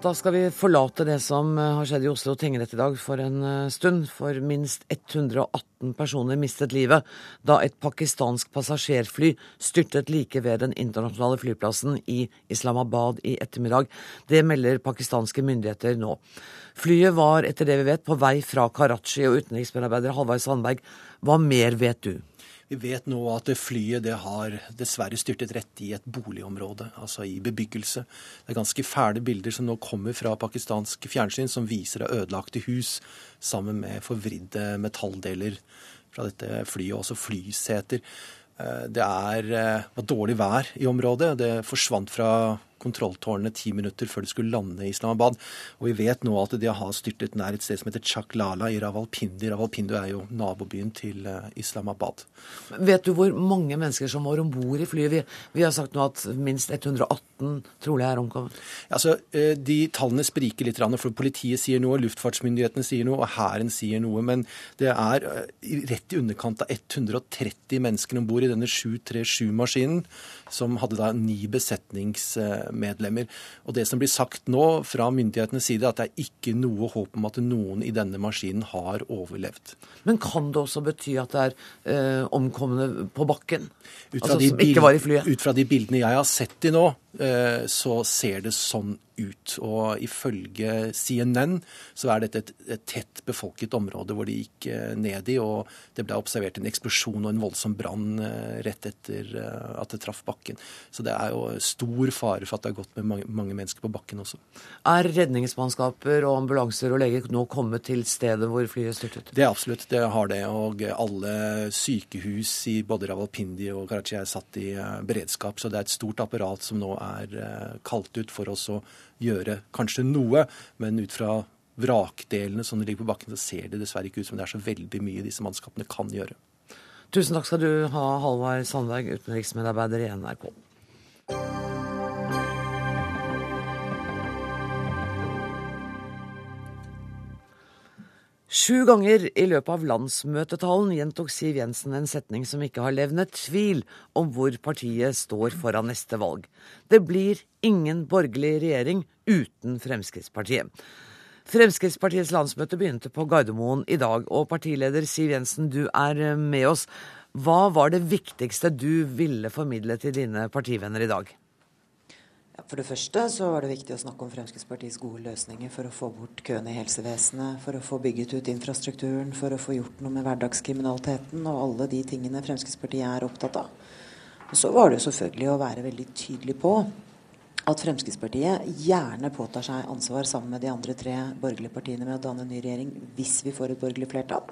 Speaker 1: Da skal vi forlate det som eh, har skjedd i Oslo tingrett i dag for en eh, stund. For minst 118 personer mistet livet da et pakistansk passasjerfly styrtet like ved den internasjonale flyplassen i Islamabad i ettermiddag. Det melder pakistanske myndigheter nå. Flyet var etter det vi vet på vei fra Karachi, og utenriksmedarbeider Halvard Sandberg, hva mer vet du?
Speaker 10: Vi vet nå at flyet det har dessverre styrtet rett i et boligområde, altså i bebyggelse. Det er ganske fæle bilder som nå kommer fra pakistansk fjernsyn, som viser ødelagte hus sammen med forvridde metalldeler fra dette flyet, også flyseter. Eh, det er, eh, var dårlig vær i området. Det forsvant fra kontrolltårnene ti minutter før de skulle lande i Islamabad. Og vi vet nå at de har styrtet nær et sted som heter Chaklala i Ravalpindi. Ravalpindi er jo nabobyen til eh, Islamabad.
Speaker 1: Vet du hvor mange mennesker som var om bord i flyet? Vi, vi, har sagt nå at minst 118 trolig er omkommet.
Speaker 10: Altså, eh, De tallene spriker litt, for politiet sier noe, luftfartsmyndighetene sier noe, og Hæren sier noe. Men det er eh, rett i underkant av 130 mennesker om bord i denne 737-maskinen som hadde da ni besetningsmedlemmer. Og Det som blir sagt nå fra myndighetenes side, at det er ikke noe håp om at noen i denne maskinen har overlevd.
Speaker 1: Men kan det også bety at det er eh, omkomne på bakken? Altså som ikke var i flyet?
Speaker 10: Ut fra de bildene jeg har sett de nå, så ser det sånn ut. Og ifølge CNN så er dette et, et, tett befolket område hvor de gikk eh, ned i, og det ble observert en eksplosjon og en voldsom brann eh, rett etter eh, at det traff bakken. Så det er jo stor fare for at det har gått med mange, mange mennesker på bakken også.
Speaker 1: Er redningsmannskaper og ambulanser og leger nå kommet til stedet hvor flyet styrtet?
Speaker 10: Det er absolutt, det har det. Og alle sykehus i både Rawalpindi og Karachi er satt i beredskap. Så det er et stort apparat som nå er kalt ut for oss å gjøre kanskje noe, men ut fra vrakdelene som ligger på bakken, så ser det dessverre ikke ut som det er så veldig mye disse mannskapene kan gjøre.
Speaker 1: Tusen takk skal du ha, Halvard Sandberg, utenriksmedarbeider i NRK. Sju ganger i løpet av landsmøtetalen gjentok Siv Jensen en setning som ikke har levnet tvil om hvor partiet står foran neste valg. Det blir ingen borgerlig regjering uten Fremskrittspartiet. Fremskrittspartiets landsmøte begynte på Gardermoen i dag, og partileder Siv Jensen, du er med oss. Hva var det viktigste du ville formidle til dine partivenner i dag?
Speaker 11: For det første så var det viktig å snakke om Fremskrittspartiets gode løsninger for å få bort køene i helsevesenet, for å få bygget ut infrastrukturen, for å få gjort noe med hverdagskriminaliteten og alle de tingene Fremskrittspartiet er opptatt av. Og så var det jo selvfølgelig å være veldig tydelig på at Fremskrittspartiet gjerne påtar seg ansvar sammen med de andre tre borgerlige partiene med å danne en ny regjering hvis vi får et borgerlig flertall.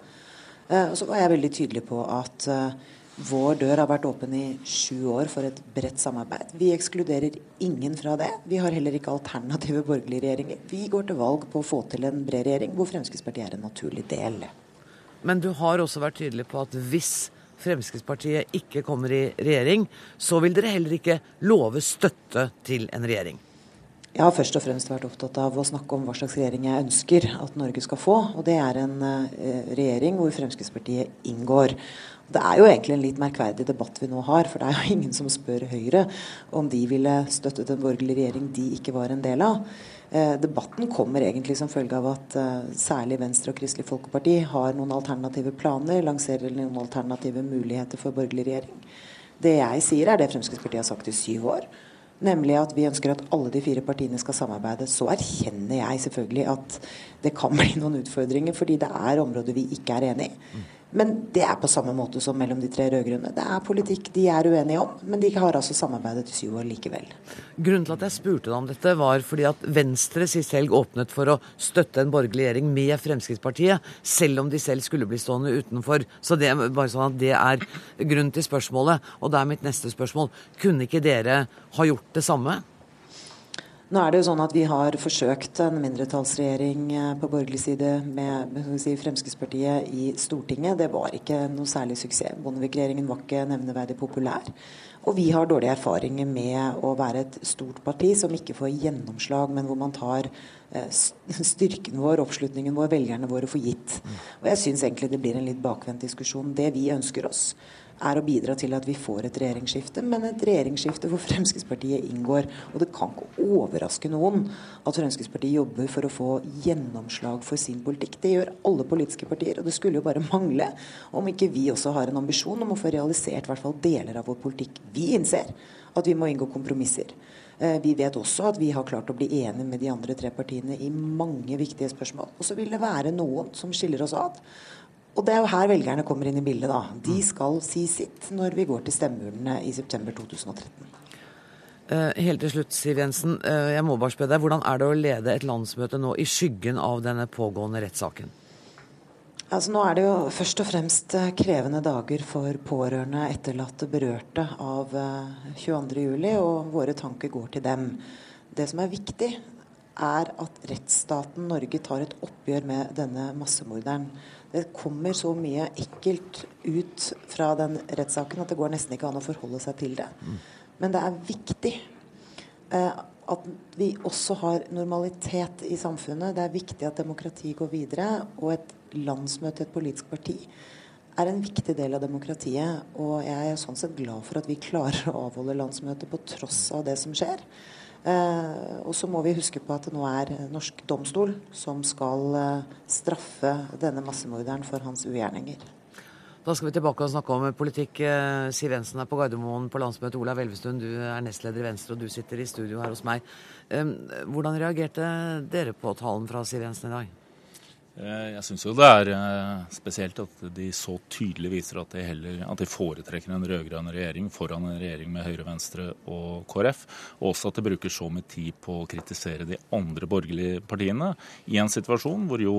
Speaker 11: Eh, og så var jeg veldig tydelig på at eh, Vår dør har vært åpen i sju år for et bredt samarbeid. Vi ekskluderer ingen fra det. Vi har heller ikke alternative borgerlige regjeringer. Vi går til valg på å få til en bred regjering hvor Fremskrittspartiet er en naturlig del.
Speaker 1: Men du har også vært tydelig på at hvis Fremskrittspartiet ikke kommer i regjering, så vil dere heller ikke love støtte til en regjering?
Speaker 11: Jeg har først og fremst vært opptatt av å snakke om hva slags regjering jeg ønsker at Norge skal få. Og det er en uh, regjering hvor Fremskrittspartiet inngår. Det er jo egentlig en litt merkverdig debatt vi nå har, for det er jo ingen som spør Høyre om de ville støttet en borgerlig regjering de ikke var en del av. Eh, debatten kommer egentlig som følge av at eh, særlig Venstre og Kristelig Folkeparti har noen alternative planer, lanserer noen alternative muligheter for borgerlig regjering. Det jeg sier, er det Fremskrittspartiet har sagt i syv år nemlig at vi ønsker at alle de fire partiene skal samarbeide. Så erkjenner jeg selvfølgelig at det kan bli noen utfordringer, fordi det er områder vi ikke er enig i. Men det er på samme måte som mellom de tre rød-grønne. Det er politikk de er uenige om, men de har altså samarbeidet i syv år likevel.
Speaker 1: Grunnen til at jeg spurte deg om dette, var fordi at Venstre sist helg åpnet for å støtte en borgerlig regjering med Fremskrittspartiet, selv om de selv skulle bli stående utenfor. Så det er bare sånn at det er grunnen til spørsmålet. Og da er mitt neste spørsmål. Kunne ikke dere ha gjort det samme?
Speaker 11: Nå er det jo sånn at Vi har forsøkt en mindretallsregjering eh, på borgerlig side med si, Fremskrittspartiet i Stortinget. Det var ikke noe særlig suksess. Bondevik-regjeringen var ikke nevneverdig populær. Og vi har dårlige erfaringer med å være et stort parti som ikke får gjennomslag, men hvor man tar eh, styrken vår, oppslutningen vår, velgerne våre for gitt. Og Jeg syns egentlig det blir en litt bakvendt diskusjon. Det vi ønsker oss, er å bidra til at vi får et regjeringsskifte, men et regjeringsskifte hvor Fremskrittspartiet inngår. Og det kan ikke overraske noen at Fremskrittspartiet jobber for å få gjennomslag for sin politikk. Det gjør alle politiske partier, og det skulle jo bare mangle om ikke vi også har en ambisjon om å få realisert i hvert fall deler av vår politikk. Vi innser at vi må inngå kompromisser. Eh, vi vet også at vi har klart å bli enige med de andre tre partiene i mange viktige spørsmål. Og så vil det være noen som skiller oss ad. Og det er jo her velgerne kommer inn i bildet. da. De skal si sitt når vi går til stemmeurnene i september 2013.
Speaker 1: Eh, helt til slutt, Siv Jensen. Eh, jeg må bare spørre deg, Hvordan er det å lede et landsmøte nå i skyggen av denne pågående rettssaken?
Speaker 11: Altså, nå er det jo først og fremst eh, krevende dager for pårørende, etterlatte, berørte av 22.07, og våre tanker går til dem. Det som er viktig, er at rettsstaten Norge tar et oppgjør med denne massemorderen. Det kommer så mye ekkelt ut fra den rettssaken at det går nesten ikke an å forholde seg til det. Men det er viktig eh, at vi også har normalitet i samfunnet. Det er viktig at demokratiet går videre. Og et landsmøte et politisk parti er en viktig del av demokratiet. Og jeg er sånn sett glad for at vi klarer å avholde landsmøtet på tross av det som skjer. Eh, og så må vi huske på at det nå er norsk domstol som skal eh, straffe denne massemorderen for hans ugjerninger.
Speaker 1: Da skal vi tilbake og snakke om politikk. Eh, Siv Jensen er på Gardermoen på landsmøtet. Olav Elvestuen, du er nestleder i Venstre, og du sitter i studio her hos meg. Hvordan reagerte dere på talen fra Siv Jensen i dag?
Speaker 12: Eh, jeg syns jo det er eh, spesielt at de så tydelig viser at de, heller, at de foretrekker en rød-grønn regjering foran en regjering med Høyre, Venstre og KrF. Og også at de bruker så mye tid på å kritisere de andre borgerlige partiene i en situasjon hvor jo,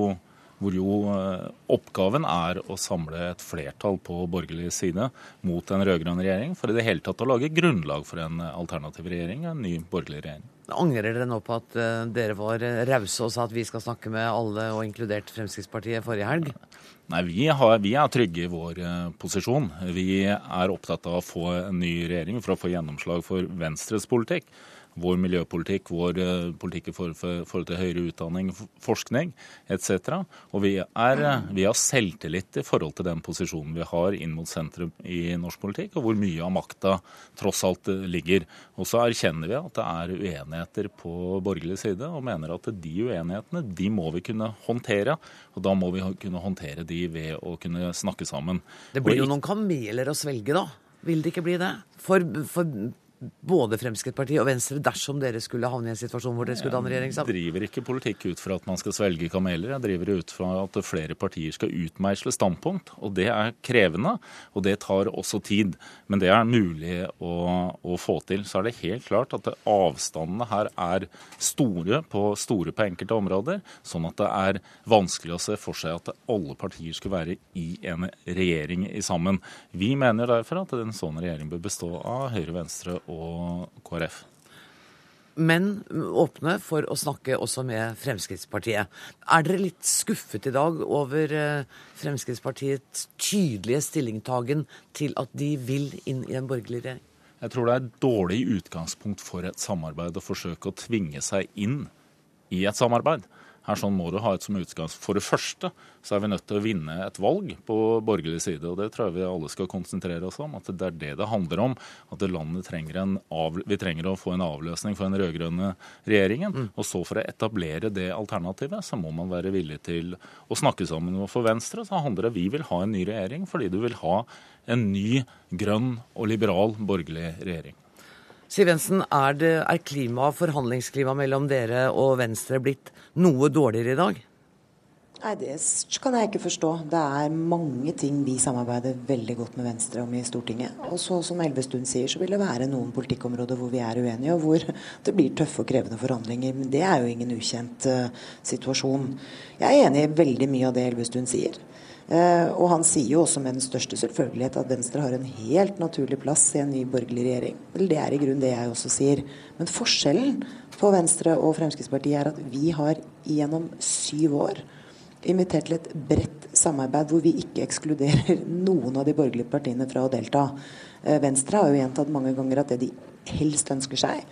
Speaker 12: hvor jo eh, oppgaven er å samle et flertall på borgerlig side mot en rød-grønn regjering, for i det hele tatt å lage grunnlag for en alternativ regjering, en ny borgerlig regjering.
Speaker 1: Angrer dere nå på at uh, dere var rause og sa at vi skal snakke med alle, og inkludert Fremskrittspartiet, forrige helg?
Speaker 12: Nei, vi, har, vi er trygge i vår uh, posisjon. Vi er opptatt av å få en ny regjering for å få gjennomslag for Venstres politikk vår miljøpolitikk, vår eh, politikk i forhold til høyere utdanning, forskning etc. Og vi, er, eh, vi har selvtillit i forhold til den posisjonen vi har inn mot sentrum i norsk politikk, og hvor mye av makta tross alt eh, ligger. Og så erkjenner vi at det er uenigheter på borgerlig side, og mener at de uenighetene de må vi kunne håndtere. Og da må vi kunne håndtere de ved å kunne snakke sammen.
Speaker 1: Det blir jo noen kameler å svelge, da? Vil det ikke bli det? For, for både Fremskrittspartiet og Venstre dersom dere skulle havne i en situasjon hvor dere skulle danne regjering sammen?
Speaker 12: Jeg driver ikke politikk ut fra at man skal svelge kameler. Jeg driver ut fra at flere partier skal utmeisle standpunkt. Og det er krevende, og det tar også tid. Men det er mulig å, å få til. Så er det helt klart at avstandene her er store på, store på enkelte områder, sånn at det er vanskelig å se for seg at alle partier skulle være i en regjering sammen. Vi mener derfor at en sånn regjering bør bestå av Høyre, Venstre og KrF.
Speaker 1: Men åpne for å snakke også med Fremskrittspartiet. Er dere litt skuffet i dag over eh, Fremskrittspartiets tydelige stillingtagen til at de vil inn i en borgerlig regjering?
Speaker 12: Jeg tror det er et dårlig utgangspunkt for et samarbeid å forsøke å tvinge seg inn i et samarbeid. Her sånn må du ha et som utgangspunkt. For det første så er vi nødt til å vinne et valg på borgerlig side. og Det tror jeg vi alle skal konsentrere oss om. At det er det det handler om. At landet trenger en av, vi trenger å få en avløsning for den rød-grønne regjeringen. Mm. Og så for å etablere det alternativet, så må man være villig til å snakke sammen. Og for Venstre så handler det vi vil ha en ny regjering fordi du vil ha en ny grønn og liberal borgerlig regjering.
Speaker 1: Siv Jensen, er, det, er klima, forhandlingsklimaet mellom dere og Venstre blitt noe dårligere i dag?
Speaker 11: Nei, Det kan jeg ikke forstå. Det er mange ting vi samarbeider veldig godt med Venstre om i Stortinget. Og så som Elvestuen sier, så vil det være noen politikkområder hvor vi er uenige, og hvor det blir tøffe og krevende forhandlinger. Men det er jo ingen ukjent uh, situasjon. Jeg er enig i veldig mye av det Elvestuen sier. Eh, og han sier jo også med den største selvfølgelighet at Venstre har en helt naturlig plass i en ny borgerlig regjering. Vel, det er i grunnen det jeg også sier. Men forskjellen på Venstre og Fremskrittspartiet er at vi har gjennom syv år invitert til et bredt samarbeid hvor vi ikke ekskluderer noen av de borgerlige partiene fra å delta. Eh, Venstre har jo gjentatt mange ganger at det de helst ønsker seg,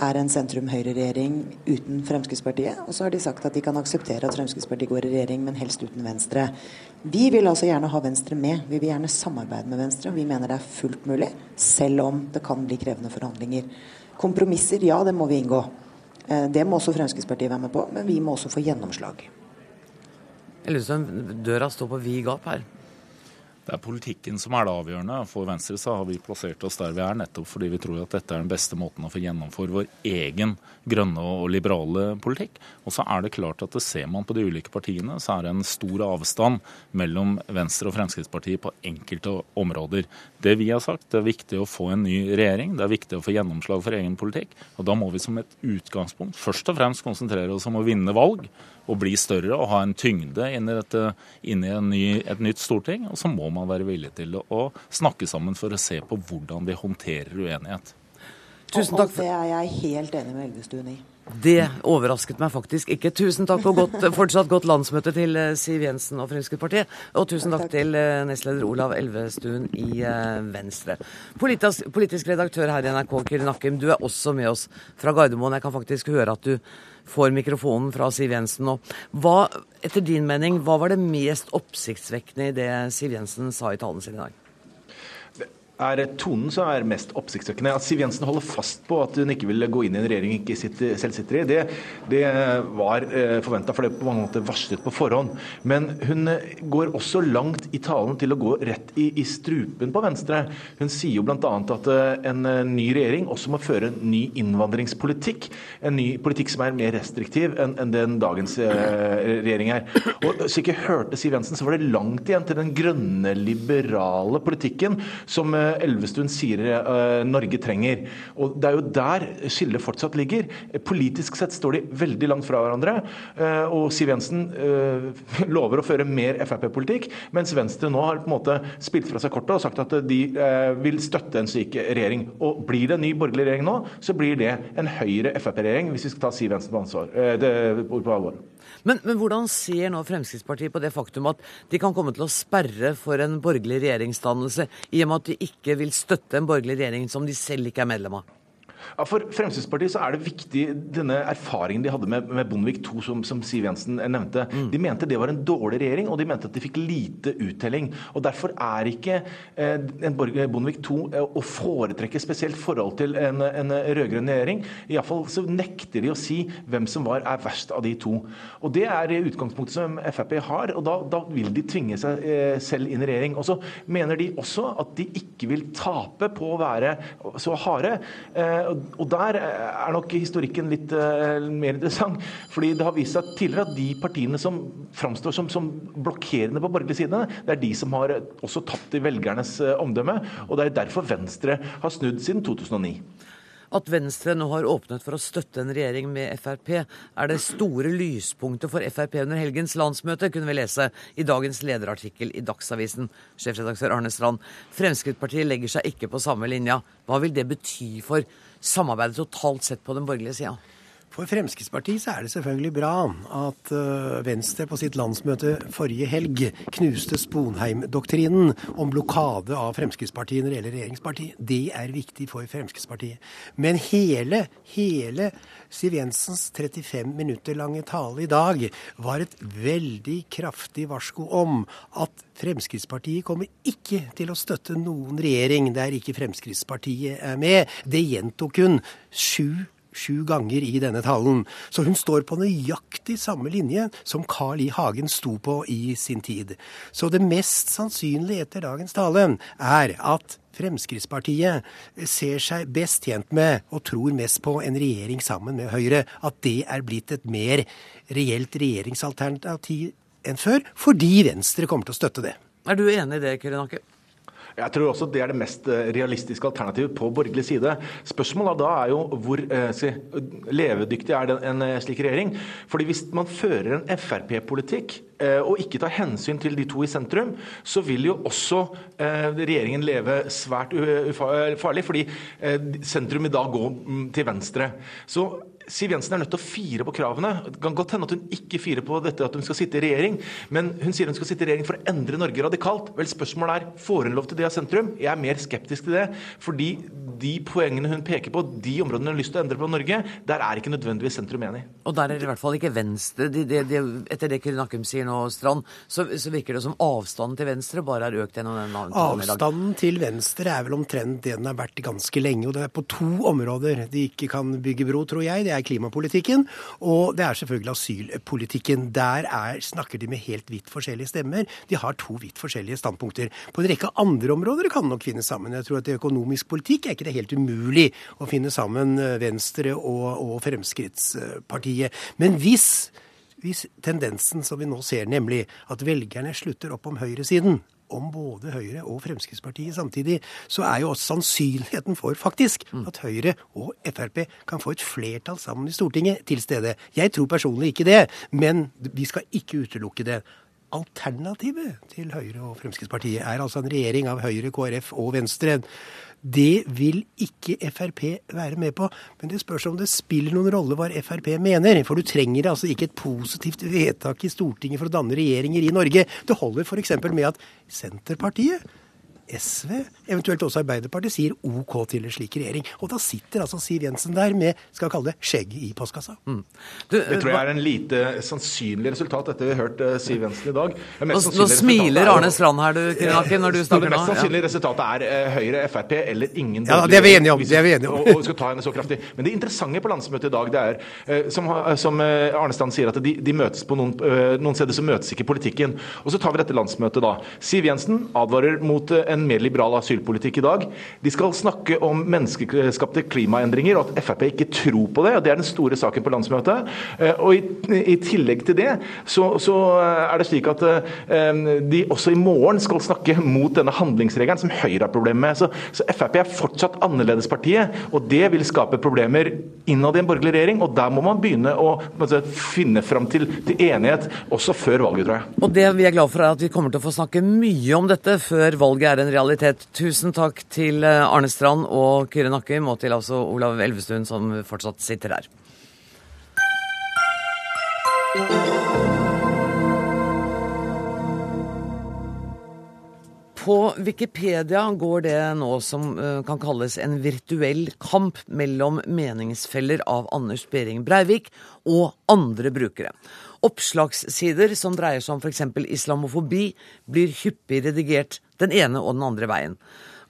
Speaker 11: er en sentrum-høyre-regjering uten Fremskrittspartiet. Og så har de sagt at de kan akseptere at Fremskrittspartiet går i regjering, men helst uten Venstre. Vi vil altså gjerne ha Venstre med. Vi vil gjerne samarbeide med Venstre. og Vi mener det er fullt mulig, selv om det kan bli krevende forhandlinger. Kompromisser, ja, det må vi inngå. Eh, det må også Fremskrittspartiet være med på, men vi må også få gjennomslag.
Speaker 1: Elvestuen, døra står på vid gap her.
Speaker 12: Det er politikken som er det avgjørende. For Venstre så har vi plassert oss der vi er, nettopp fordi vi tror at dette er den beste måten å få gjennomføre vår egen grønne og liberale politikk. Og så er det klart at det ser man på de ulike partiene, så er det en stor avstand mellom Venstre og Fremskrittspartiet på enkelte områder. Det vi har sagt, det er viktig å få en ny regjering, det er viktig å få gjennomslag for egen politikk. Og da må vi som et utgangspunkt først og fremst konsentrere oss om å vinne valg å bli større og ha en tyngde inn i, dette, inn i ny, et nytt storting. Og så må man være villig til å snakke sammen for å se på hvordan vi håndterer uenighet.
Speaker 11: Tusen takk. For... Det er jeg helt enig med Elvestuen i.
Speaker 1: Det overrasket meg faktisk ikke. Tusen takk og godt, fortsatt godt landsmøte til eh, Siv Jensen og Fremskrittspartiet. Og tusen takk, takk til eh, nestleder Olav Elvestuen i eh, Venstre. Politisk, politisk redaktør her i NRK, Kyrre Nakkim, du er også med oss fra Gardermoen. Jeg kan faktisk høre at du får mikrofonen fra Siv Jensen nå. Hva, etter din mening, hva var det mest oppsiktsvekkende i det Siv Jensen sa i talen sin i dag?
Speaker 13: Er tonen som er mest oppsiktsvekkende. At Siv Jensen holder fast på at hun ikke vil gå inn i en regjering hun ikke sitter, selv sitter i, det, det var eh, forventa, for det på mange måter varslet på forhånd. Men hun eh, går også langt i talen til å gå rett i, i strupen på Venstre. Hun sier jo bl.a. at eh, en ny regjering også må føre en ny innvandringspolitikk. En ny politikk som er mer restriktiv enn, en den dagens regjering er. Og Så ikke hørte Siv Jensen, så var det langt igjen til den grønne, liberale politikken som Elvestuen sier uh, Norge trenger. Og Det er jo der skillet fortsatt ligger. Politisk sett står de veldig langt fra hverandre. Uh, og Siv Jensen lover å føre mer Frp-politikk, mens Venstre nå har på en måte spilt fra seg kortet og sagt at de vil støtte en slik regjering. Og Blir det en ny borgerlig regjering nå, så blir det en Høyre-Frp-regjering, hvis vi skal ta Siv Jensen på, ansvar, det, på alvor.
Speaker 1: Men, men, hvordan ser nå Fremskrittspartiet på det faktum at de kan komme til å sperre for en borgerlig regjeringsdannelse, i og med at de ikke vil støtte en borgerlig regjering som de selv ikke er medlem av?
Speaker 13: Ja, For Fremskrittspartiet så er det viktig denne erfaringen de hadde med, med Bondevik II, som, som, Siv Jensen nevnte. Mm. De mente det var en dårlig regjering, og de mente at de fikk lite uttelling. Og Derfor er ikke eh, en Bondevik II eh, å foretrekke spesielt forhold til en, en rød-grønn regjering. Iallfall så nekter de å si hvem som var, er verst av de to. Og Det er utgangspunktet som Frp har, og da, da vil de tvinge seg eh, selv inn i regjering. Og så mener de også at de ikke vil tape på å være så harde. Eh, og der er nok historikken litt uh, mer interessant. fordi det har vist seg tidligere at de partiene som framstår som, som blokkerende på borgerlig side, det er de som har også tapt i velgernes omdømme. Og det er derfor Venstre har snudd siden 2009.
Speaker 1: At Venstre nå har åpnet for å støtte en regjering med Frp, er det store lyspunktet for Frp under helgens landsmøte, kunne vi lese i dagens lederartikkel i Dagsavisen. Sjefredaktør Arne Strand, Fremskrittspartiet legger seg ikke på samme linja. Hva vil det bety for samarbeidet totalt sett på den borgerlige sida?
Speaker 14: For Fremskrittspartiet så er det selvfølgelig bra at uh, Venstre på sitt landsmøte forrige helg knuste Sponheim-doktrinen om blokade av Fremskrittspartiet når det gjelder regjeringsparti. Det er viktig for Fremskrittspartiet. Men hele, hele Siv Jensens 35 minutter lange tale i dag var et veldig kraftig varsko om at Fremskrittspartiet kommer ikke til å støtte noen regjering der ikke Fremskrittspartiet er med. Det gjentok hun sju sju ganger i denne talen. Så hun står på nøyaktig samme linje som Carl I. Hagen sto på i sin tid. Så det mest sannsynlige etter dagens tale er at Fremskrittspartiet ser seg best tjent med, og tror mest på, en regjering sammen med Høyre. At det er blitt et mer reelt regjeringsalternativ enn før, fordi Venstre kommer til å støtte det.
Speaker 1: Er du enig i det, Kirinake?
Speaker 13: Jeg tror også det er det mest eh, realistiske alternativet på borgerlig side. Spørsmålet da er jo hvor eh, si, levedyktig er en eh, slik regjering. Fordi Hvis man fører en Frp-politikk og ikke tar hensyn til de to i sentrum, så vil jo også regjeringen leve svært ufarlig, fordi sentrum i dag går mm, til venstre. Så Siv Jensen er nødt til å fire på kravene. Det kan godt hende at hun ikke firer på dette at hun skal sitte i regjering, men hun sier hun skal sitte i regjering for å endre Norge radikalt. Vel, spørsmålet er får hun lov til det av sentrum. Jeg er mer skeptisk til det. Fordi de poengene hun peker på, de områdene hun har lyst til å endre på Norge, der er ikke nødvendigvis sentrum enig.
Speaker 1: Og der er det i hvert fall ikke Venstre. De, de, de, etter det Nakum sier nå, Strand, så, så, virker det som avstanden til Venstre bare har økt gjennom den
Speaker 14: avtalen i dag. Avstanden til Venstre er vel omtrent det den har vært ganske lenge. Og det er på to områder de ikke kan bygge bro, tror jeg. Det er klimapolitikken, og det er selvfølgelig asylpolitikken. Der er, snakker de med helt vidt forskjellige stemmer. De har to vidt forskjellige standpunkter. På en rekke andre områder kan nok finne sammen. Jeg tror at i økonomisk politikk er ikke det helt umulig å finne sammen eh, Venstre og, og Fremskrittspartiet. Men hvis hvis tendensen som vi nå ser, nemlig at velgerne slutter opp om høyresiden, om både Høyre og Fremskrittspartiet samtidig, så er jo også sannsynligheten for faktisk mm. at Høyre og Frp kan få et flertall sammen i Stortinget til stede. Jeg tror personlig ikke det, men vi skal ikke utelukke det. Alternativet til Høyre og Fremskrittspartiet er altså en regjering av Høyre, KrF og Venstre. Det vil ikke Frp være med på. Men det spørs om det spiller noen rolle hva Frp mener. For du trenger altså ikke et positivt vedtak i Stortinget for å danne regjeringer i Norge. Det holder f.eks. med at Senterpartiet SV, eventuelt også Arbeiderpartiet, sier OK til en slik regjering. Og da sitter altså Siv Jensen der med skal vi kalle det skjegg i postkassa. Mm.
Speaker 13: Du, det tror jeg er en lite sannsynlig resultat dette vi har hørt uh, Siv Jensen i dag.
Speaker 1: Nå, smiler Arne Strand her, du, Krinaki, når du snakker
Speaker 13: nå. Det mest sannsynlige resultatet er uh, Høyre, Frp eller ingen
Speaker 14: Ja, det er vi enige om. Det er vi enige om.
Speaker 13: og, og skal ta henne så kraftig. Men det interessante på landsmøtet i dag, det er, uh, som, som Arne Strand sier, at de, de møtes på noen, noen steder så møtes ikke politikken. Og så tar vi dette landsmøtet da. Siv Jensen advarer mot en en mer liberal asylpolitikk i dag. De skal snakke om menneskeskapte klimaendringer, og at Frp ikke tror på det. og Det er den store saken på landsmøtet. Eh, og i, i tillegg til det så, så, er det slik at eh, de også i morgen skal snakke mot denne handlingsregelen som Høyre har problemer med. Så, så Frp er fortsatt annerledespartiet, og det vil skape problemer innad i en borgerlig regjering. og Der må man begynne å måtte, finne fram til, til, enighet også før valget, tror jeg.
Speaker 1: Og Det vi er glad for er at vi kommer til å få snakke mye om dette før valget er en realitet. Tusen takk til eh, Arne Strand og Kyrre Nakkim, og til altså Olav Elvestuen, som fortsatt sitter her. På Wikipedia går det nå som eh, kan kalles en virtuell kamp mellom meningsfeller av Anders Behring Breivik og andre brukere. Oppslagssider som dreier seg om f.eks. islamofobi, blir hyppig redigert den ene og den andre veien.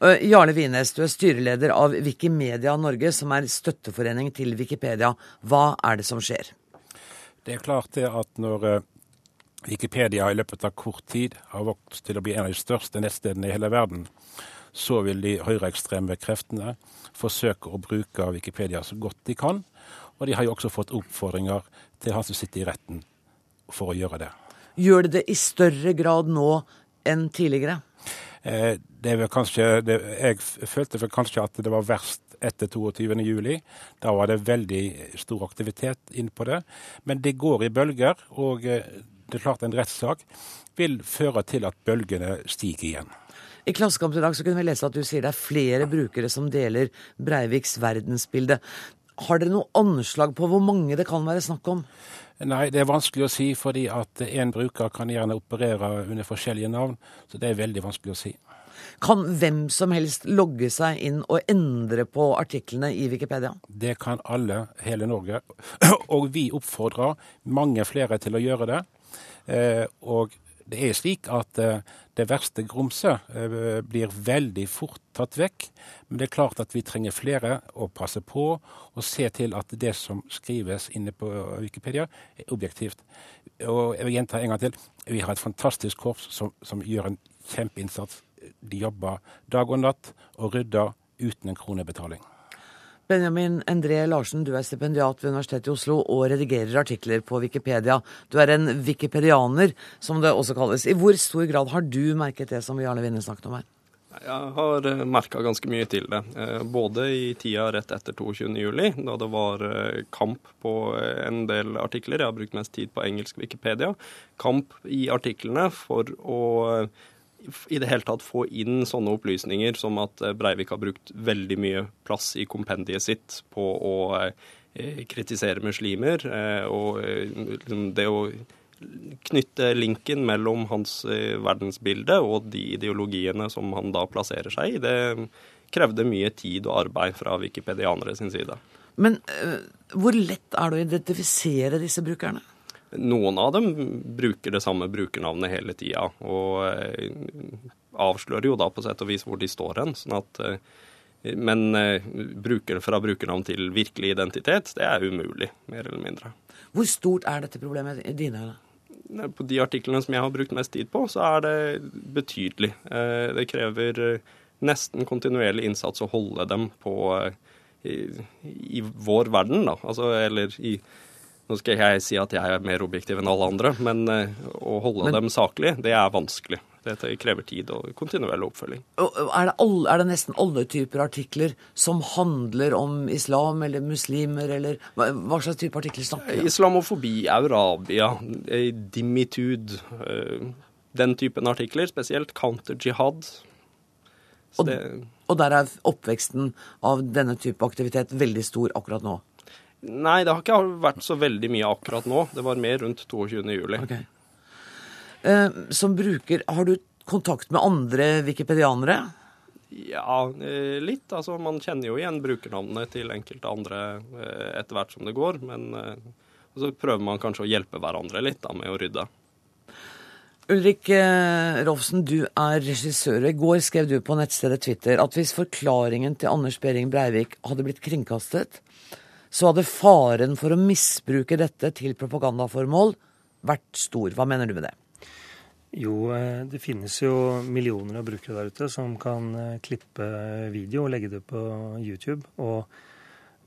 Speaker 1: Eh, Jarle Wines, du er styreleder av Wikimedia Norge, som er støtteforening til Wikipedia. Hva er det som skjer?
Speaker 15: Det er klart det at når eh, Wikipedia i løpet av kort tid har vokst til å bli en av de største nettstedene i hele verden, så vil de høyreekstreme kreftene forsøke å bruke Wikipedia så godt de kan. Og de har jo også fått oppfordringer til han som sitter i retten for å gjøre det.
Speaker 1: Gjør det det i større grad nå enn tidligere?
Speaker 15: Eh, det var kanskje, det, jeg følte vel kanskje at det var verst etter 22.07. Da var det veldig stor aktivitet inn på det. Men det går i bølger, og eh, det er klart en rettssak vil føre til at bølgene stiger igjen.
Speaker 1: I Klassekampen i dag så kunne vi lese at du sier det er flere brukere som deler Breiviks verdensbilde. Har dere noe anslag på hvor mange det kan være snakk om?
Speaker 15: Nei, det er vanskelig å si, fordi at én bruker kan gjerne operere under forskjellige navn. Så det er veldig vanskelig å si.
Speaker 1: Kan hvem som helst logge seg inn og endre på artiklene i Wikipedia?
Speaker 15: Det kan alle, hele Norge. Og vi oppfordrer mange flere til å gjøre det. Eh, og det er slik at eh, det verste grumset eh, blir veldig fort tatt vekk. Men det er klart at vi trenger flere å passe på og se til at det som skrives inne på Wikipedia, er objektivt. Og jeg vil gjenta en gang til. Vi har et fantastisk korps som, som gjør en kjempeinnsats. De jobber dag og natt og rydder uten en kronebetaling.
Speaker 1: Benjamin Endre Larsen, du er stipendiat ved Universitetet i Oslo og redigerer artikler på Wikipedia. Du er en wikipedianer, som det også kalles. I hvor stor grad har du merket det som vi alle Vinne snakket om her?
Speaker 16: Jeg har eh, merka ganske mye til det. Eh, både i tida rett etter 22.07, da det var eh, kamp på en del artikler. Jeg har brukt mest tid på engelsk Wikipedia. Kamp i artiklene for å i det hele tatt få inn sånne opplysninger som at eh, Breivik har brukt veldig mye plass i kompendiet sitt på å eh, kritisere muslimer. Eh, og liksom det å knytte linken mellom hans verdensbilde og de ideologiene som han da plasserer seg i, det krevde mye tid og arbeid fra wikipedianere sin side.
Speaker 1: Men hvor lett er det å identifisere disse brukerne?
Speaker 16: Noen av dem bruker det samme brukernavnet hele tida, og eh, avslører jo da på sett og vis hvor de står hen. sånn at eh, men eh, bruker fra brukernavn til virkelig identitet, det er umulig, mer eller mindre.
Speaker 1: Hvor stort er dette problemet i dine øyne?
Speaker 16: På de artiklene som jeg har brukt mest tid på, så er det betydelig. Det krever nesten kontinuerlig innsats å holde dem på i, i vår verden, da. Altså, eller i nå skal ikke jeg si at jeg er mer objektiv enn alle andre, men eh, å holde men, dem saklig, det er vanskelig. Dette krever tid og kontinuerlig oppfølging.
Speaker 1: Er det, alle, er det, nesten alle typer artikler som handler om islam eller muslimer, eller hva, hva slags type artikler snakker vi
Speaker 16: om? Islamofobi, Eurabia, eh, dimitude, eh, den typen artikler. Spesielt counter-jihad.
Speaker 1: Og, og der er oppveksten av denne type aktivitet veldig stor akkurat nå?
Speaker 16: Nei, det har ikke vært så veldig mye akkurat nå. Det var mer rundt 22. juli. Okay.
Speaker 1: Eh, som bruker, har du kontakt med andre wikipedianere?
Speaker 16: Ja, eh, litt. Altså, man kjenner jo igjen brukernavnene til enkelte andre eh, etter hvert som det går. Men eh, så prøver man kanskje å hjelpe hverandre litt da, med å rydde.
Speaker 1: Ulrik eh, Rolfsen, du er regissør. I går skrev du på nettstedet Twitter at hvis forklaringen til Anders Behring Breivik hadde blitt kringkastet, så hadde faren for å misbruke dette til propagandaformål vært stor. Hva mener du med det?
Speaker 17: Jo, eh, det finnes jo millioner av brukere der ute som kan eh, klippe video og legge det på YouTube. Og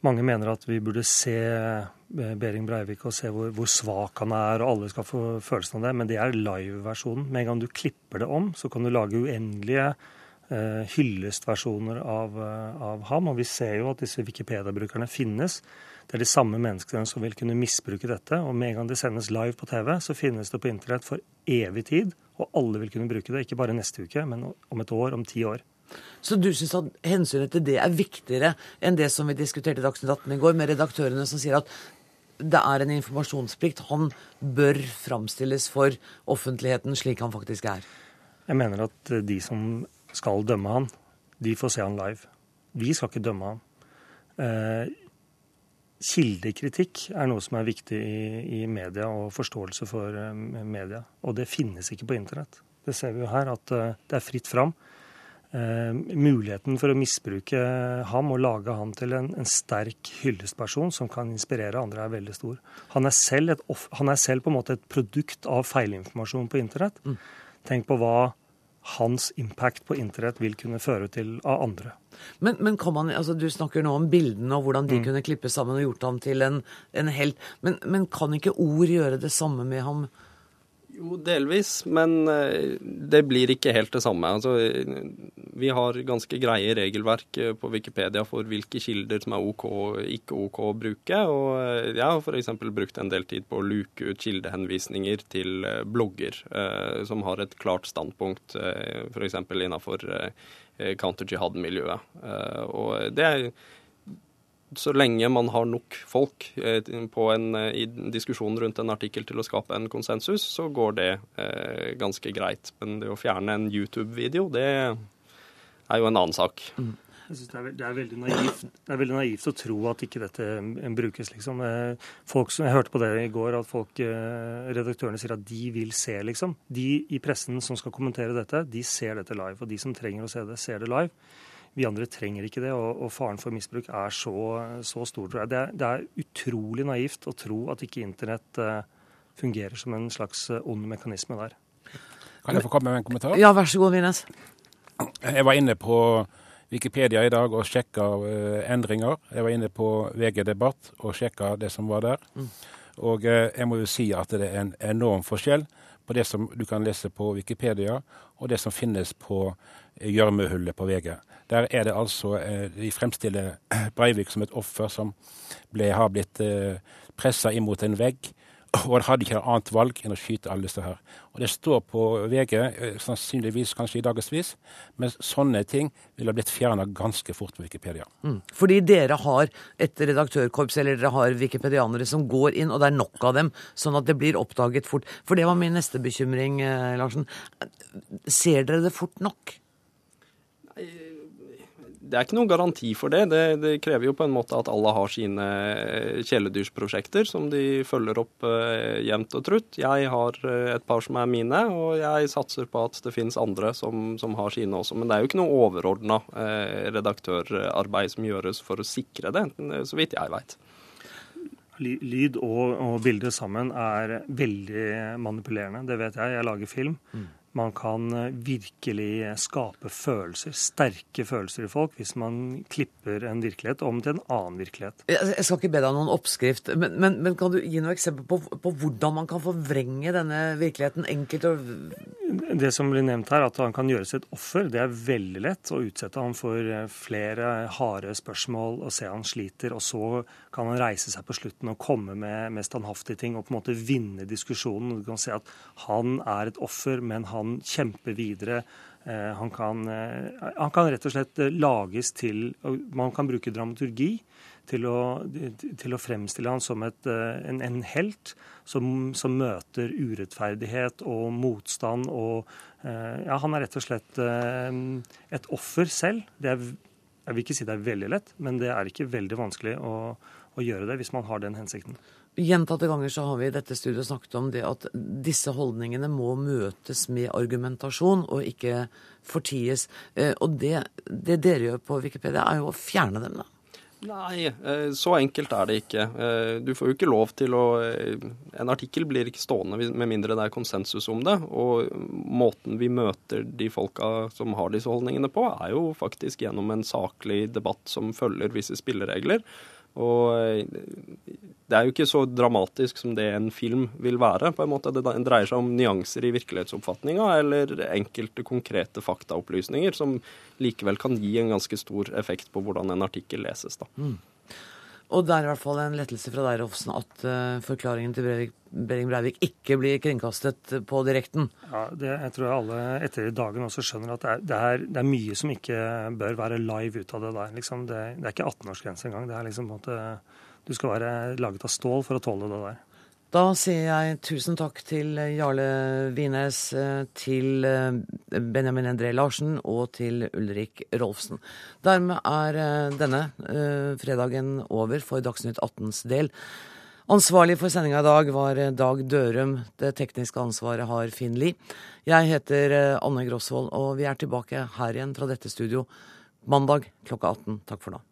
Speaker 17: mange mener at vi burde se eh, Behring Breivik og se hvor, hvor, svak han er, og alle skal få følelsen av det. Men det er live-versjonen. Med en gang du klipper det om, så kan du lage uendelige hyllestversjoner av, eh, av, ham. Og vi ser jo at disse Wikipedia-brukerne finnes. Det er de samme menneskene som vil kunne misbruke dette. Og med en gang det sendes live på TV, så finnes det på internett for evig tid. Og alle vil kunne bruke det, ikke bare neste uke, men om et år, om ti år.
Speaker 1: Så du syns at hensynet til det er viktigere enn det som vi diskuterte i Dagsnytt 18 i går, med redaktørene som sier at det er en informasjonsplikt. Han bør framstilles for offentligheten slik han faktisk er.
Speaker 17: Jeg mener at de som skal dømme han, de får se han live. Vi skal ikke dømme han. Eh, Kildekritikk er noe som er viktig i, i, media og forståelse for uh, media. Og det finnes ikke på internett. Det ser vi jo her, at uh, det er fritt fram. Eh, muligheten for å misbruke ham og lage ham til en, en, sterk hyllestperson som kan inspirere andre, er veldig stor. Han er selv, et, han er selv på en måte et produkt av feilinformasjon på internett. Mm. Tenk på hva hans impact på internett vil kunne føre til av andre.
Speaker 1: Men, men man, altså Du snakker nå om bildene og hvordan de mm. kunne klippe sammen og gjort ham til en, en helt. Men, men, kan ikke ord gjøre det samme med ham?
Speaker 16: Jo, delvis, men eh, det blir ikke helt det samme. Altså, vi har ganske greie regelverk eh, på Wikipedia for hvilke kilder som er OK og ikke OK å bruke. Og eh, jeg har f.eks. brukt en del tid på å luke ut kildehenvisninger til blogger eh, som har et klart standpunkt, eh, f.eks. innafor eh, counter-jihad-miljøet. Eh, og det er så lenge man har nok folk eh, på en, eh, i diskusjonen rundt en artikkel til å skape en konsensus, så går det eh, ganske greit. Men det å fjerne en YouTube-video, det er jo en annen sak. Mm.
Speaker 17: Jeg synes det er, det, er veldig naivt, det er veldig naivt å tro at ikke dette eh, brukes, liksom. Folk jeg hørte på det i går, at folk, redaktørene sier at de vil se, liksom. De i pressen som skal kommentere dette, de ser dette live. Og de som trenger å se det, ser det live. Vi andre trenger ikke det, og, og faren for misbruk er så, så stor, tror jeg. Det er, det er, utrolig naivt å tro at ikke internett uh, fungerer som en slags uh, ond mekanisme der.
Speaker 15: Kan jeg få komme med en kommentar?
Speaker 1: Ja, vær så god, Vines.
Speaker 15: Jeg var inne på Wikipedia i dag og sjekka uh, endringer. Jeg var inne på VG Debatt og sjekka det som var der. Mm. Og jeg må jo si at det er en enorm forskjell på det som du kan lese på Wikipedia, og det som finnes på gjørmehullet på VG. Der er det altså eh, De fremstiller Breivik som et offer som ble, har blitt eh, pressa imot en vegg. Og han hadde ikke noe annet valg enn å skyte alle disse her. Og Det står på VG, eh, sannsynligvis kanskje i dagevis, men sånne ting ville blitt fjerna ganske fort på Wikipedia.
Speaker 1: Mm. Fordi dere har et redaktørkorps, eller dere har wikipedianere som går inn, og det er nok av dem, sånn at det blir oppdaget fort. For det var min neste bekymring, Larsen. Ser dere det fort nok?
Speaker 16: Det er ikke noen garanti for det. det. det. krever jo på en måte at alle har sine eh, kjæledyrsprosjekter som de følger opp uh, jevnt og trutt. Jeg har uh, et par som er mine, og jeg satser på at det finnes andre som, som har sine også. Men det er jo ikke noe overordna uh, redaktørarbeid som gjøres for å sikre det, så vidt jeg veit.
Speaker 17: Lyd og, og bilder sammen er veldig manipulerende. Det vet jeg. Jeg lager film. Mm. Man kan eh, virkelig skape følelser, sterke følelser i folk, hvis man klipper en virkelighet om til en annen virkelighet.
Speaker 1: Jeg skal ikke be deg om noen oppskrift, men, men, men kan du gi noe eksempel på, på, hvordan man kan forvrenge denne virkeligheten enkelt? Og...
Speaker 17: Det som blir nevnt her, at han kan gjøres et offer, det er veldig lett å utsette ham for eh, flere harde spørsmål og se han sliter, og så kan han reise seg på slutten og komme med, standhaftige ting og på en måte vinne diskusjonen. Du kan se at han er et offer, men han kjemper videre. Eh, han kan, eh, han kan, rett og slett lages til Man kan bruke dramaturgi til å, til å fremstille han som et, en, en, helt som, som, møter urettferdighet og motstand. og ja, Han er rett og slett et offer selv. Det er, jeg vil ikke si det er veldig lett, men det er ikke veldig vanskelig å, å gjøre det hvis man har den hensikten.
Speaker 1: Gjentatte ganger så har vi i dette studiet snakket om det at disse holdningene må møtes med argumentasjon og ikke forties. Eh, og det, det dere gjør på Wikipedia, er jo å fjerne dem, da.
Speaker 16: Nei, eh, så enkelt er det ikke. Eh, du får jo ikke lov til å En artikkel blir ikke stående med mindre det er konsensus om det. Og måten vi møter de folka som har disse holdningene på, er jo faktisk gjennom en saklig debatt som følger visse spilleregler. Og eh, det er jo ikke så dramatisk som det en film vil være. på en måte. Det dreier seg om nyanser i virkelighetsoppfatninga eller enkelte konkrete faktaopplysninger som likevel kan gi en ganske stor effekt på hvordan en artikkel leses. da. Mm.
Speaker 1: Og det er i hvert fall en lettelse fra deg, Rolfsen, at uh, forklaringen til Breivik, Behring Breivik ikke blir kringkastet på direkten.
Speaker 17: Ja, det, Jeg tror alle etter i dagen også skjønner at det er, det, er, det er, mye som ikke bør være live ut av det der. Liksom, det, det, er ikke 18-årsgrense engang. Det er liksom på en måte, Du skal være laget av stål for å tåle det der.
Speaker 1: Da sier jeg tusen takk til Jarle Wines, til Benjamin André Larsen og til Ulrik Rolfsen. Dermed er denne fredagen over for Dagsnytt 18s del. Ansvarlig for sendinga i dag var Dag Dørum. Det tekniske ansvaret har Finn Lie. Jeg heter Anne Grosvold, og vi er tilbake her igjen fra dette studio mandag klokka 18. Takk for nå.